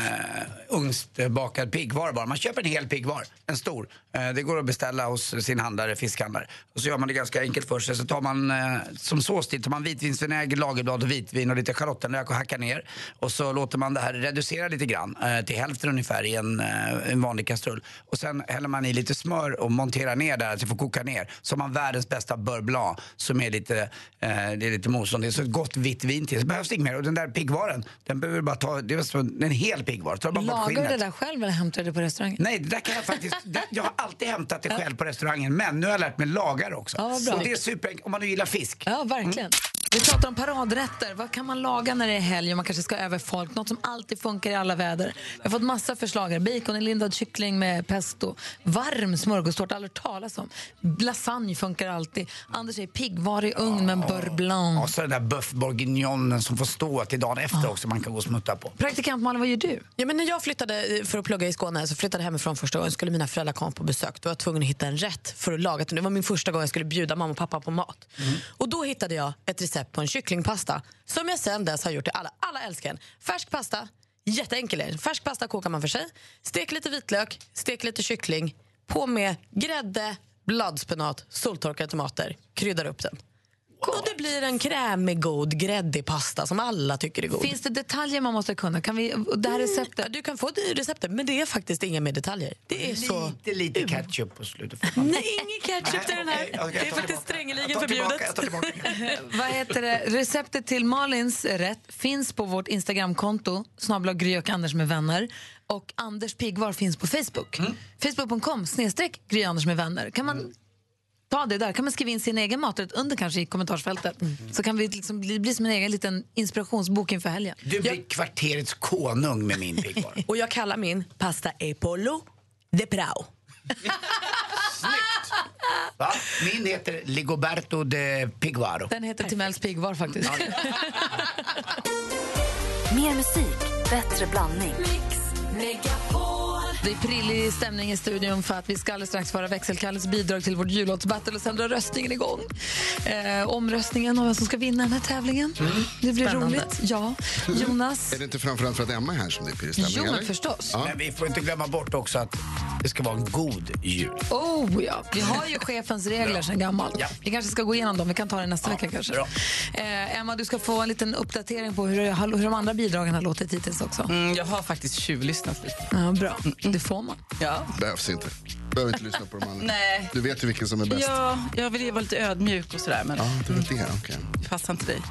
[SPEAKER 3] ugnsbakad piggvar bara. Man köper en hel piggvar, en stor. Eh, det går att beställa hos sin handlare, fiskhandlare. Och så gör man det ganska enkelt för sig. Så tar man eh, som sås till tar man vitvinsvinäger, lagerblad och vitvin och lite schalottenlök och hackar ner. Och så låter man det här reducera lite grann eh, till hälften ungefär i en, eh, en vanlig kastrull. Och sen häller man i lite smör och monterar ner där så det får koka ner. Så har man världens bästa beurre blanc som är lite, eh, det är lite motstånd. Det är så ett gott vitt vin till. Så behövs det inget mer. Och den där piggvaren, den behöver bara ta, det är som en hel piggvar.
[SPEAKER 2] Lagar du det där själv eller hämtar du det på restaurangen?
[SPEAKER 3] Nej, det där kan jag faktiskt... Det, jag har alltid hämtat det själv på restaurangen, men nu har jag lärt mig laga det också.
[SPEAKER 2] Ja.
[SPEAKER 3] Och det är superenkelt om man nu gillar fisk.
[SPEAKER 2] Ja, verkligen. Vi pratar om paradrätter. Vad kan man laga när det är helg och man kanske ska över folk? Något som alltid funkar i alla väder. Jag har fått massa förslag här. Baconinlindad kyckling med pesto. Varm smörgåstårta, aldrig talas om. Lasagne funkar alltid. Anders säger piggvar i ugn med en beurre blanc.
[SPEAKER 3] Och så den där boeuf bourguignonen som får stå till dagen efter också man kan gå och smutta på.
[SPEAKER 2] Praktikant Malin, vad gör du?
[SPEAKER 4] Ja, men när jag flyttade eh, för att plugga i Skåne, så flyttade hemifrån första gången, skulle mina föräldrar komma på besök. Då var jag tvungen att hitta en rätt för att laga. Det var min första gång jag skulle bjuda mamma och pappa på mat. Och då hittade jag ett recept på en kycklingpasta som jag sen dess har gjort till alla. Alla älskar den. Färsk pasta, jätteenkel är den. Färsk pasta kokar man för sig. Stek lite vitlök, stek lite kyckling. På med grädde, bladspenat, soltorkade tomater. Kryddar upp den. Och det blir en krämig, god, gräddig pasta som alla tycker är god.
[SPEAKER 2] Finns det detaljer man måste kunna? Kan vi, det här receptet?
[SPEAKER 4] Ja, du kan få det receptet, men det är faktiskt inga mer detaljer. Det är så...
[SPEAKER 3] Lite, lite ketchup på slutet.
[SPEAKER 4] Nej, ingen ketchup till den här.
[SPEAKER 3] Okej,
[SPEAKER 4] Det är faktiskt strängeligen förbjudet.
[SPEAKER 2] Vad heter det? Receptet till Malins rätt finns på vårt Instagramkonto, snabla Gry och Anders med vänner. Och Anders Piggvar finns på Facebook. Facebook.com snedstreck Gry Anders med vänner. Kan man ta det där? Kan man skriva in sin egen maträtt under kanske i kommentarsfältet? Så kan vi liksom bli, bli som en egen liten inspirationsbok inför helgen.
[SPEAKER 3] Du blir kvarterets konung med min piggvar.
[SPEAKER 4] Och jag kallar min pasta e pollo de prao.
[SPEAKER 3] Va? Min heter Ligoberto de Piguaro.
[SPEAKER 2] Den heter Timells Piggvar faktiskt.
[SPEAKER 1] Mer musik, bättre blandning.
[SPEAKER 2] Det är prillig stämning i studion för att vi ska alldeles strax föra växelkallets bidrag till vårt jullåtsbattle och sen drar röstningen igång. Eh, omröstningen om vem som ska vinna den här tävlingen. Det blir
[SPEAKER 4] Spännande.
[SPEAKER 2] roligt. Ja. Jonas?
[SPEAKER 12] Är det inte framförallt för att Emma är här som det är pirrig stämning?
[SPEAKER 2] Jo, men
[SPEAKER 12] eller?
[SPEAKER 2] förstås.
[SPEAKER 12] Ja.
[SPEAKER 3] Men vi får inte glömma bort också att det ska vara en god jul.
[SPEAKER 2] Oh ja, vi har ju chefens regler sedan gammalt.
[SPEAKER 3] Ja.
[SPEAKER 2] Vi kanske ska gå igenom dem, vi kan ta det nästa
[SPEAKER 3] Ja,
[SPEAKER 2] vecka kanske.
[SPEAKER 3] bra.
[SPEAKER 2] Eh, Emma, du ska få en liten uppdatering på hur, hur de andra bidragen har låtit hittills också.
[SPEAKER 13] Mm, jag har faktiskt tjuvlyssnat lite.
[SPEAKER 2] Ja, bra, det får man.
[SPEAKER 13] Ja.
[SPEAKER 12] Behövs inte. Behöver inte lyssna på de andra.
[SPEAKER 13] Nej.
[SPEAKER 12] Du vet ju vilken som är bäst.
[SPEAKER 13] Ja, jag vill ju vara lite ödmjuk och sådär, men
[SPEAKER 12] Ja, det var det. Okej.
[SPEAKER 13] det passar inte dig.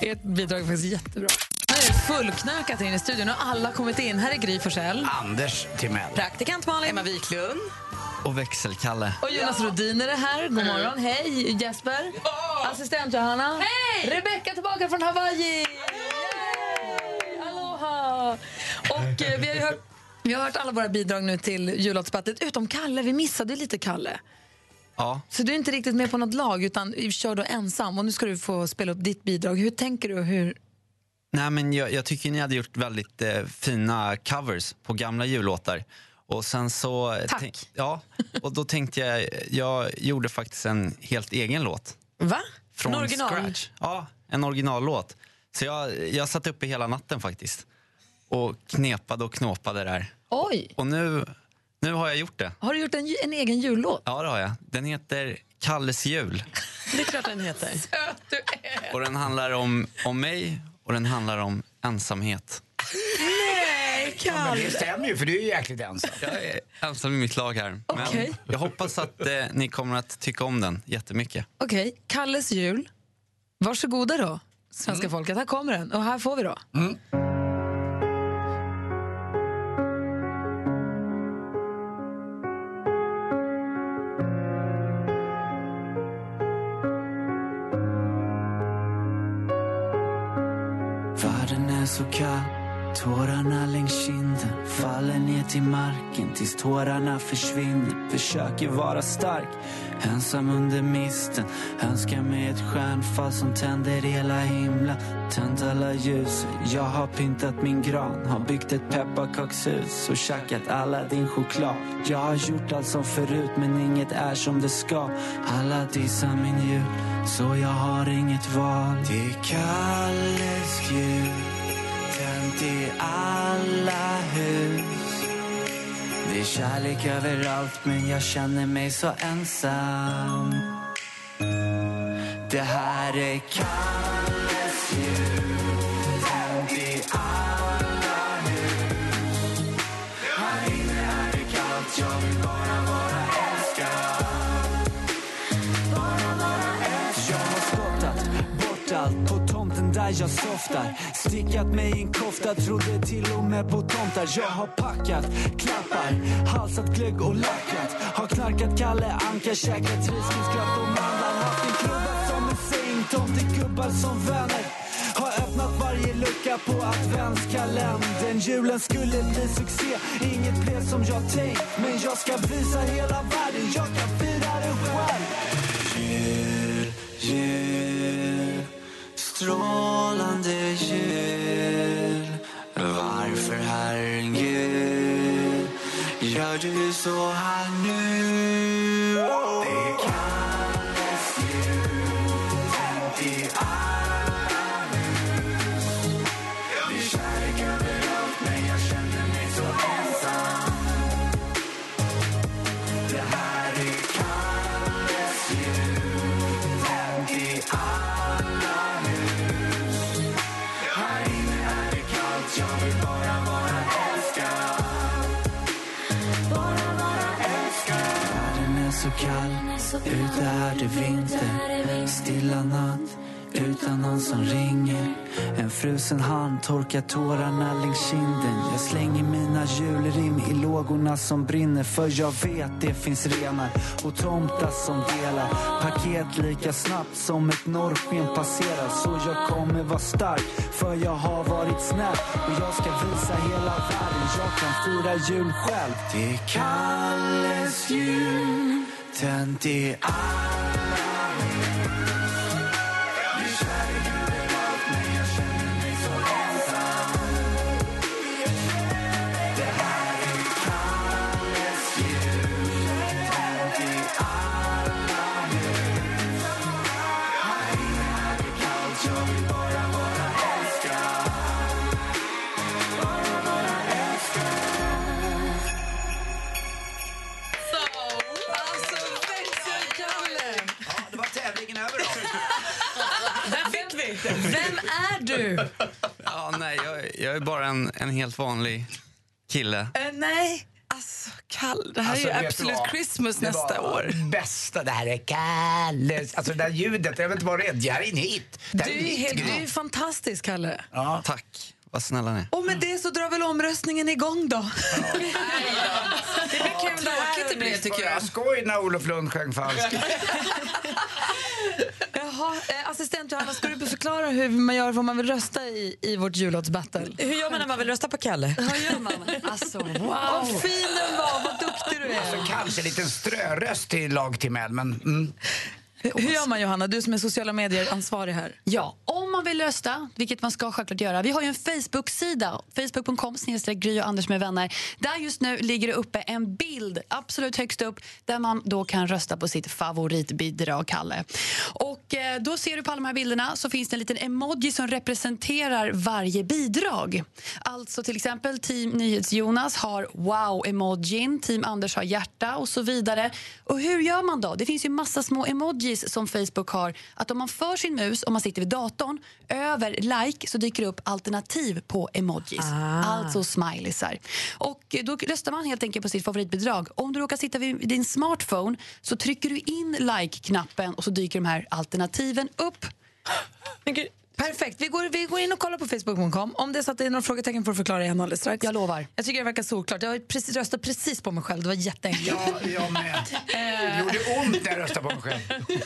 [SPEAKER 2] Ert bidrag är faktiskt jättebra. Nu är det fullknökat in i studion och alla har kommit in. Här är Gry Forssell.
[SPEAKER 3] Anders Timell.
[SPEAKER 2] Praktikant Malin.
[SPEAKER 13] Emma Wiklund.
[SPEAKER 14] Och växelkalle.
[SPEAKER 2] Och Jonas Rodiner är här. God morgon. Hej, Jesper. Assistent Johanna. Hej! Rebecka tillbaka från Hawaii. Yay! Och eh, vi har ju hört, vi har hört alla våra bidrag nu till jullåtsbattet, utom Kalle. Vi missade lite Kalle.
[SPEAKER 14] Ja.
[SPEAKER 2] Så du är inte riktigt med på något lag, utan kör då ensam. Och nu ska du få spela upp ditt bidrag. Hur tänker du? Hur...
[SPEAKER 14] Nej, men jag, jag tycker ni hade gjort väldigt eh, fina covers på gamla jullåtar. Och sen så...
[SPEAKER 2] Tack.
[SPEAKER 14] tänk- ja, och då tänkte jag, jag gjorde faktiskt en helt egen låt.
[SPEAKER 4] Va?
[SPEAKER 14] Från
[SPEAKER 4] en original?
[SPEAKER 14] scratch. Ja, en originallåt. Så jag, jag satt uppe hela natten faktiskt. Och knepade och knåpade där.
[SPEAKER 2] Oj!
[SPEAKER 14] Och nu, nu har jag gjort det.
[SPEAKER 2] Har du gjort en, en egen jullåt?
[SPEAKER 14] Ja, det har jag. Den heter Kalles jul.
[SPEAKER 4] Det är klart den heter.
[SPEAKER 14] Och den handlar om, om mig och den handlar om ensamhet.
[SPEAKER 2] Nej,
[SPEAKER 3] Ja, men det stämmer ju, för du är ju jäkligt ensam.
[SPEAKER 14] Jag är ensam i mitt lag här.
[SPEAKER 2] Okej.
[SPEAKER 14] Men jag hoppas att eh, ni kommer att tycka om den jättemycket.
[SPEAKER 2] Okej, Kalles jul. Varsågoda då, svenska
[SPEAKER 3] Mm.
[SPEAKER 2] folket. Här kommer den. Och här får vi då.
[SPEAKER 15] Världen är tårarna längs kinden faller ner till marken tills tårarna försvinner. Försöker vara stark, ensam under misten. Önskar mig ett stjärnfall som tänder hela himlen. Tänt alla ljus, jag har pyntat min gran. Har byggt ett pepparkakshus och tjackat alla din choklad. Jag har gjort allt som förut men inget är som det ska. Alla dissar min jul, så jag har inget val. Det är Kalles jul, tänt i alla hus. Det är kärlek överallt men jag känner mig så ensam. Det här är Kalles jul, där jag softar. Stickat mig i en kofta, trodde till och med på tomtar. Jag har packat klappar, halsat glögg och lackat. Har knarkat Kalle Anka, käkat risgrynsgröt och mandlar. Haft en klubba som en säng, tomtegubbar som vänner. Har öppnat varje lucka på adventskalendern. Julen skulle bli succé, inget blev som jag tänkt. Men jag ska visa hela världen, jag kan strålande jul. Varför Herren Gud gör du så här nu? Alltså, kall, ute är det vinter. Stilla natt, utan någon som ringer. En frusen hand torkar tårarna längs kinden. Jag slänger mina julrim i lågorna som brinner. För jag vet det finns renar och tomtar som delar paket lika snabbt som ett norrsken passerar. Så jag kommer vara stark, för jag har varit snäll. Och jag ska visa hela världen jag kan fira jul själv. Det är Kalles jul, tänt i
[SPEAKER 2] Vem är du?
[SPEAKER 14] Ja, nej, jag, jag är bara en, en helt vanlig kille.
[SPEAKER 2] Eh, nej.
[SPEAKER 13] Alltså, Kalle, det här
[SPEAKER 3] Alltså,
[SPEAKER 13] är ju Absolute? Christmas
[SPEAKER 3] Det
[SPEAKER 13] nästa
[SPEAKER 3] var
[SPEAKER 13] år.
[SPEAKER 3] bästa, det här är Kalles. Alltså det där ljudet, jag vet inte vad det är. Det här är en hit.
[SPEAKER 2] Du är,
[SPEAKER 3] hit,
[SPEAKER 2] helt, du är fantastisk, Kalle.
[SPEAKER 3] Ja.
[SPEAKER 14] Tack, vad snälla ni.
[SPEAKER 2] Och med det så drar väl omröstningen igång då.
[SPEAKER 4] Det blir kul
[SPEAKER 13] Tråkigt det blir tycker jag.
[SPEAKER 3] Skoj när Olof Lund sjöng falskt.
[SPEAKER 2] Jag Jaha, eh, assistent Johanna, ska du förklara hur man gör om man vill rösta i, i vårt jullåtsbattle?
[SPEAKER 4] Hur gör man när man vill rösta på Kalle?
[SPEAKER 2] Hur gör man? Alltså, wow. Vad fin den var, vad duktig du är.
[SPEAKER 3] Alltså, kanske en liten ströröst till lag Timell, men... Mm.
[SPEAKER 2] Hur gör man Johanna, du som är sociala medier-ansvarig här?
[SPEAKER 16] Ja, om man vill rösta, vilket man ska självklart göra. Vi har ju en Facebook-sida, facebook.com Gry och Anders med vänner. Där just nu ligger det uppe en bild, absolut högst upp, där man då kan rösta på sitt favoritbidrag, Kalle. Och eh, då ser du på alla de här bilderna så finns det en liten emoji som representerar varje bidrag. Alltså till exempel Team NyhetsJonas har wow-emojin, Team Anders har hjärta och så vidare. Och hur gör man då? Det finns ju massa små emojis som Facebook har. Att om man för sin mus, om man sitter vid datorn, över like så dyker det upp alternativ på emojis.
[SPEAKER 4] Ah.
[SPEAKER 16] Alltså smileysar. Och då röstar man helt enkelt på sitt favoritbidrag. Om du råkar sitta vid din smartphone så trycker du in like-knappen och så dyker de här alternativen upp.
[SPEAKER 2] Perfekt. Vi går, vi går in och kollar på Facebook.com. Om det är så att det är några frågetecken får du förklara igen alldeles strax.
[SPEAKER 16] Jag lovar.
[SPEAKER 2] Jag tycker det verkar solklart. Jag har precis, röstat precis på mig själv. Det var jätteenkelt.
[SPEAKER 3] Ja, jag med. Det gjorde ont när jag röstade på mig själv.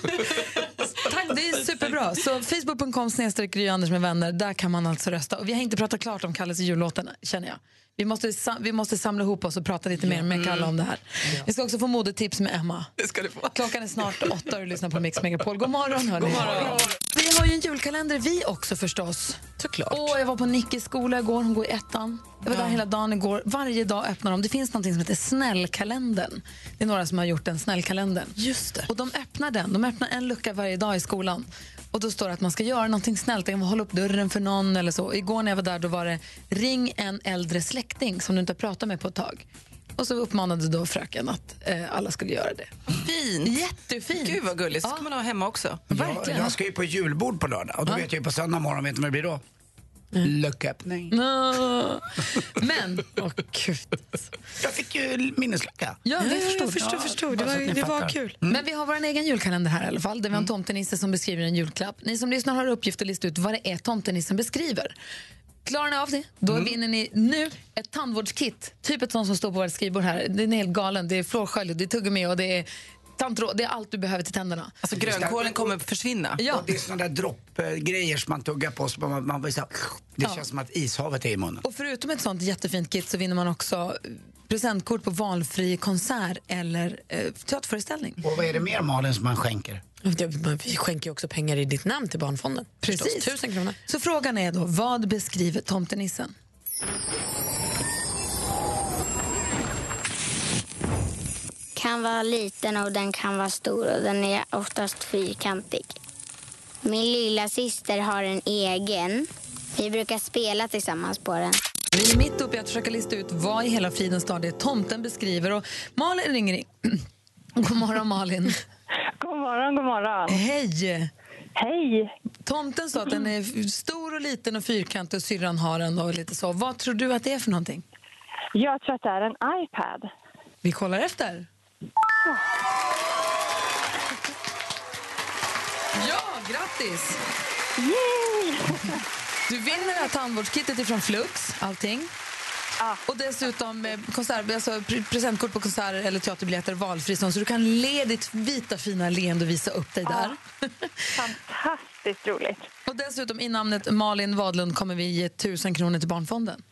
[SPEAKER 2] Tack, det är superbra. Så Facebook.com snedstreck Anders med vänner. Där kan man alltså rösta. Och vi har inte pratat klart om Kalles jullåten, känner jag. Vi måste, vi måste samla ihop oss och prata lite mer med Kalle om det här. Vi ska också få modetips med Emma.
[SPEAKER 4] Det ska du få.
[SPEAKER 2] Klockan är snart åtta och du lyssnar på Mix Megapol. God morgon, hörni.
[SPEAKER 4] God morgon.
[SPEAKER 2] Vi har ju en julkalender vi också förstås.
[SPEAKER 4] Såklart.
[SPEAKER 2] Åh, jag var på Nickis skola igår, hon går i ettan. Jag var där hela dagen igår. Varje dag öppnar de. Det finns något som heter Snällkalendern. Det är några som har gjort den Snällkalendern.
[SPEAKER 4] Just det.
[SPEAKER 2] Och de öppnar den. De öppnar en lucka varje dag i skolan. Och då står det att man ska göra någonting snällt. Hålla upp dörren för någon eller så. Igår när jag var där då var det ring en äldre släkting som du inte har pratat med på ett tag. Och så uppmanade då fröken att eh, alla skulle göra det.
[SPEAKER 13] Fint.
[SPEAKER 2] Jättefint.
[SPEAKER 13] Gud vad gulligt. Så ska man ha hemma också.
[SPEAKER 3] Jag, jag ska ju på julbord på lördag och då vet jag ju på söndag morgon, vet du vad det blir då? Lucköppning.
[SPEAKER 2] Nå. Men, åh gud.
[SPEAKER 3] Jag fick ju minneslucka.
[SPEAKER 2] Ja,
[SPEAKER 4] Ja,
[SPEAKER 2] jag förstod.
[SPEAKER 4] jag förstår,
[SPEAKER 2] Ja,
[SPEAKER 4] förstår. Det var,
[SPEAKER 3] ni
[SPEAKER 4] det var kul.
[SPEAKER 2] Men vi har vår egen julkalender här i alla fall, där vi har en tomtenisse som beskriver en julklapp. Ni som lyssnar har uppgift att lista ut vad det är tomtenissen beskriver. Klarar ni av det, då vinner ni nu ett tandvårdskit. Typ ett sånt som står på vårt skrivbord här. Den är helt galen. Det är flårskölj, det är tuggummi och det är tandtråd. Det är allt du behöver till tänderna.
[SPEAKER 13] Alltså grönkålen kommer försvinna.
[SPEAKER 2] Ja.
[SPEAKER 3] Och det är såna där droppgrejer som man tuggar på så man, man så här, Det
[SPEAKER 2] Ja.
[SPEAKER 3] känns som att ishavet är i munnen.
[SPEAKER 2] Och förutom ett sånt jättefint kit så vinner man också presentkort på valfri konsert eller eh, teaterföreställning.
[SPEAKER 3] Och vad är det mer Malin som man skänker?
[SPEAKER 4] Vi skänker ju också pengar i ditt namn till Barnfonden.
[SPEAKER 2] Precis.
[SPEAKER 4] Tusen kronor.
[SPEAKER 2] Så frågan är då, vad beskriver tomtenissen?
[SPEAKER 17] kan vara liten och den kan vara stor och den är oftast fyrkantig. Min lilla syster har en egen. Vi brukar spela tillsammans på den.
[SPEAKER 2] Vi är mitt uppe i att försöka lista ut vad i hela fridens stad det tomten beskriver. Och Malin ringer in. God morgon Malin.
[SPEAKER 18] God morgon, god morgon.
[SPEAKER 2] Hej!
[SPEAKER 18] Hej!
[SPEAKER 2] Tomten sa att den är stor och liten och fyrkantig och syrran har den och lite så. Vad tror du att det är för någonting?
[SPEAKER 18] Jag tror att det är en iPad.
[SPEAKER 2] Vi kollar efter. Ja, grattis!
[SPEAKER 18] Yay!
[SPEAKER 2] Du vinner det här tandvårdskittet ifrån Flux, allting. Och dessutom eh, konsert, alltså, pre- presentkort på konserter eller teaterbiljetter valfri så du kan le ditt vita fina leende och visa upp dig där.
[SPEAKER 18] Fantastiskt roligt.
[SPEAKER 2] Och dessutom i namnet Malin Wadlund kommer vi ge tusen kronor till Barnfonden.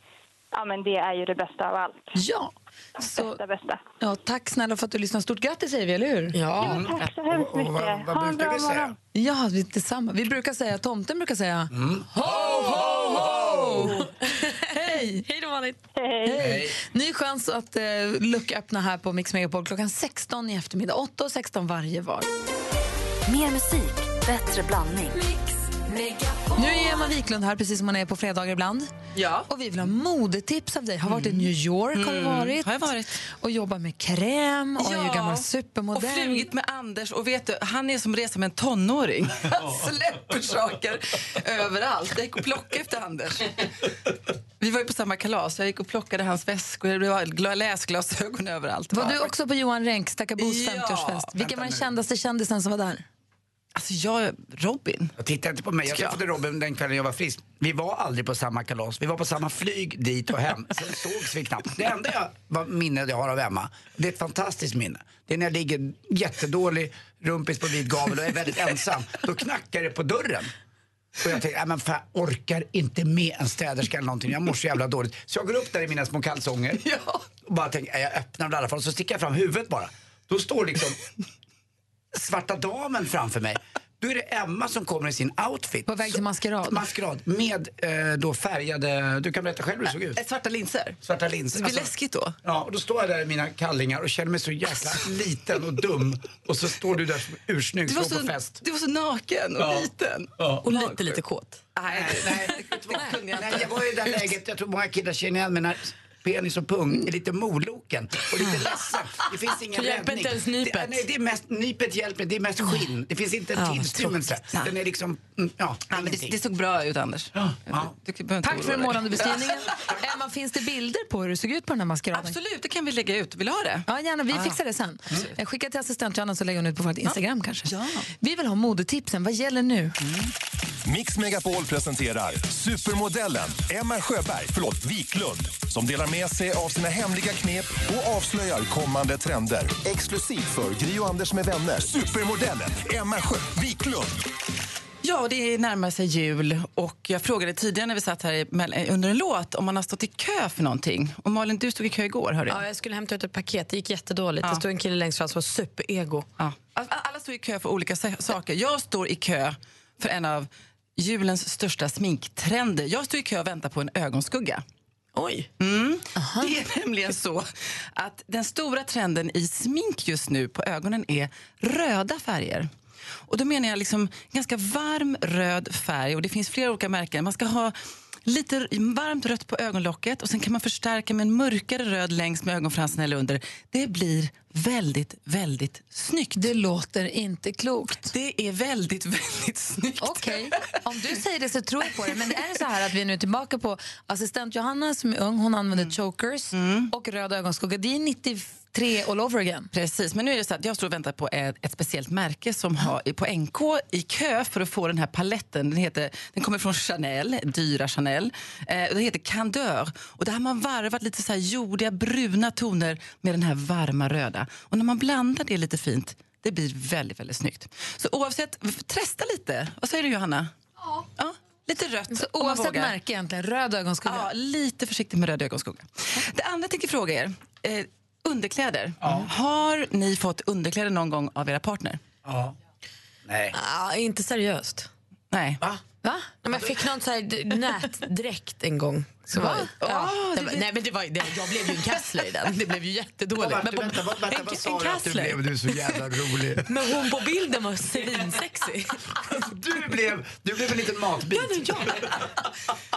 [SPEAKER 18] Ja, men det är ju det bästa av allt.
[SPEAKER 2] Ja. Så,
[SPEAKER 18] Bästa, bästa.
[SPEAKER 2] ja, tack snälla för att du lyssnade. Stort grattis säger vi, eller hur?
[SPEAKER 4] Ja.
[SPEAKER 18] Tack så hemskt mycket. ha en bra morgon.
[SPEAKER 2] Ja, vi, detsamma. Vi brukar säga, tomten brukar säga ho, ho, ho! Hej!
[SPEAKER 4] Hej då Malin.
[SPEAKER 2] Hej! Ny chans att eh, lucköppna här på Mix Megapol klockan 16 i eftermiddag. 8 och 16 varje var.
[SPEAKER 1] Mer musik, bättre blandning.
[SPEAKER 2] Nu är Emma Wiklund här, precis som hon är på fredagar ibland.
[SPEAKER 13] Ja.
[SPEAKER 2] Och vi vill ha modetips av dig. Har varit i New York, har du
[SPEAKER 13] Mm,
[SPEAKER 2] varit.
[SPEAKER 13] har jag varit.
[SPEAKER 2] Och jobbat med kräm och är ju gammal
[SPEAKER 13] och
[SPEAKER 2] supermodell.
[SPEAKER 13] flugit med Anders. Och vet du, han är som reser med en tonåring. Han släpper saker överallt. Jag gick och plockade efter Anders. Vi var ju på samma kalas. Jag gick och plockade hans väskor. Det var gla- läsglasögon överallt.
[SPEAKER 2] Var du också på Johan Renck, Stackabos
[SPEAKER 13] Ja.
[SPEAKER 2] 50-årsfest? Vilken var den kändaste kändisen som var där?
[SPEAKER 13] Alltså jag, Robin.
[SPEAKER 3] Jag tittar inte på mig. Jag träffade Robin den kvällen jag var frisk. Vi var aldrig på samma kalas. Vi var på samma flyg dit och hem. Sen sågs vi knappt. Det enda jag, minne jag har av Emma, det är ett fantastiskt minne. Det är när jag ligger jättedålig, rumpis på vid gavel och är väldigt ensam. Då knackar det på dörren. Och jag tänkte, nej men fan, jag orkar inte med en städerska eller någonting. Jag mår så jävla dåligt. Så jag går upp där i mina små kalsonger och bara tänker, "Nej, jag öppnar i alla fall. Så sticker jag fram huvudet bara. Då står liksom svarta damen framför mig. Då är det Emma som kommer i sin outfit. På
[SPEAKER 2] väg till maskerad?
[SPEAKER 3] Maskerad. Med eh, då färgade, du kan berätta själv hur det såg ut.
[SPEAKER 13] Äh, Svarta linser?
[SPEAKER 3] Svarta linser.
[SPEAKER 13] Det blir läskigt då.
[SPEAKER 3] Ja, och då står jag där i mina kallingar och känner mig så jäkla liten och dum. Och så står du där som ursnygg,
[SPEAKER 13] Du var,
[SPEAKER 3] står på
[SPEAKER 13] så,
[SPEAKER 3] fest.
[SPEAKER 13] du var så naken och
[SPEAKER 3] Ja.
[SPEAKER 13] liten.
[SPEAKER 3] Ja.
[SPEAKER 13] Och lite, lite kåt.
[SPEAKER 3] Nej, nej, nej, jag var i det läget, jag tror många killar känner igen mig när penis och pung är lite moloken och lite ledsen. Det finns ingen
[SPEAKER 4] Så hjälper
[SPEAKER 3] räddning.
[SPEAKER 4] inte ens nypet?
[SPEAKER 3] Det, nej, det är mest, nypet hjälper, det är mest skinn. Det finns inte en
[SPEAKER 13] Ja,
[SPEAKER 3] tillstymmelse.
[SPEAKER 13] tråkigt.
[SPEAKER 3] Den är liksom, mm, ja,
[SPEAKER 13] Ja, men det, det såg bra ut, Anders.
[SPEAKER 3] ja.
[SPEAKER 13] Du, du inte
[SPEAKER 2] Tack för den målande beskrivningen. Emma, finns det bilder på hur det såg ut på den här maskeraden?
[SPEAKER 13] Absolut, det kan vi lägga ut. Vill du ha det?
[SPEAKER 2] Ja, gärna. Vi
[SPEAKER 13] Ah.
[SPEAKER 2] fixar det sen. Jag skickar till assistent Johanna så lägger hon ut på vårt Instagram kanske. Vi vill ha modetipsen. Vad gäller nu?
[SPEAKER 7] Mix Megapol presenterar supermodellen Emma Sjöberg, förlåt, Wiklund som delar med sig av sina hemliga knep och avslöjar kommande trender. Exklusivt för Gri och Anders med vänner. Supermodellen Emma Sjö Wiklund.
[SPEAKER 13] Ja, det närmar sig jul och jag frågade tidigare när vi satt här under en låt om man har stått i kö för någonting. Och Malin, du stod i kö igår, hörde jag.
[SPEAKER 4] Ja, jag skulle hämta ut ett paket. Det gick jättedåligt.
[SPEAKER 13] Ja.
[SPEAKER 4] Det stod en kille längst fram som var superego.
[SPEAKER 13] Ja. Alla står i kö för olika sa- saker. Jag står i kö för en av julens största sminktrender. Jag står i kö och väntar på en ögonskugga.
[SPEAKER 4] Oj.
[SPEAKER 13] Mm. Det är nämligen så att den stora trenden i smink just nu på ögonen är röda färger. Och då menar jag liksom ganska varm röd färg och det finns flera olika märken. Man ska ha lite varmt rött på ögonlocket och sen kan man förstärka med en mörkare röd längs med ögonfransarna eller under. Det blir väldigt, väldigt snyggt.
[SPEAKER 2] Det låter inte klokt.
[SPEAKER 13] Det är väldigt, väldigt snyggt.
[SPEAKER 2] Okej, om du säger det så tror jag på det. Men är det så här att vi är nu tillbaka på assistent Johanna som är ung, hon använder
[SPEAKER 13] Mm.
[SPEAKER 2] chokers och röd ögonskugga. Det är 93 all over again.
[SPEAKER 13] Precis, men nu är det så att jag står och väntar på ett, ett speciellt märke som har på NK i kö för att få den här paletten. Den, heter, den kommer från Chanel, dyra Chanel. Eh, den heter Candeur. Och där har man varvat lite så här jordiga bruna toner med den här varma röda. Och när man blandar det lite fint, det blir väldigt, väldigt snyggt. Så oavsett, testa lite. Vad säger du Johanna? Ja. lite rött
[SPEAKER 2] Så oavsett märke egentligen, röd ögonskugga.
[SPEAKER 13] Ja, lite försiktig med röd ögonskugga. Det andra jag tänkte fråga er, eh, underkläder. Har ni fått underkläder någon gång av era partner?
[SPEAKER 3] Ja. Nej.
[SPEAKER 4] Ja, inte seriöst.
[SPEAKER 13] Nej.
[SPEAKER 3] Va?
[SPEAKER 2] Va?
[SPEAKER 4] Men jag fick någon så här d- nätdräkt en gång. Så
[SPEAKER 2] Va?
[SPEAKER 4] var, ja, det
[SPEAKER 13] det
[SPEAKER 4] var,
[SPEAKER 13] blir-
[SPEAKER 4] nej, men det var, det, jag blev ju en kassler i den. Det blev ju jättedåligt. Men, på,
[SPEAKER 3] vänta, vänta, vänta,
[SPEAKER 4] en,
[SPEAKER 3] vad sa
[SPEAKER 4] en
[SPEAKER 3] du att du blev? Du är så jävla rolig.
[SPEAKER 4] Men hon på bilden var svinsexig.
[SPEAKER 3] Du blev, du blev en liten matbit.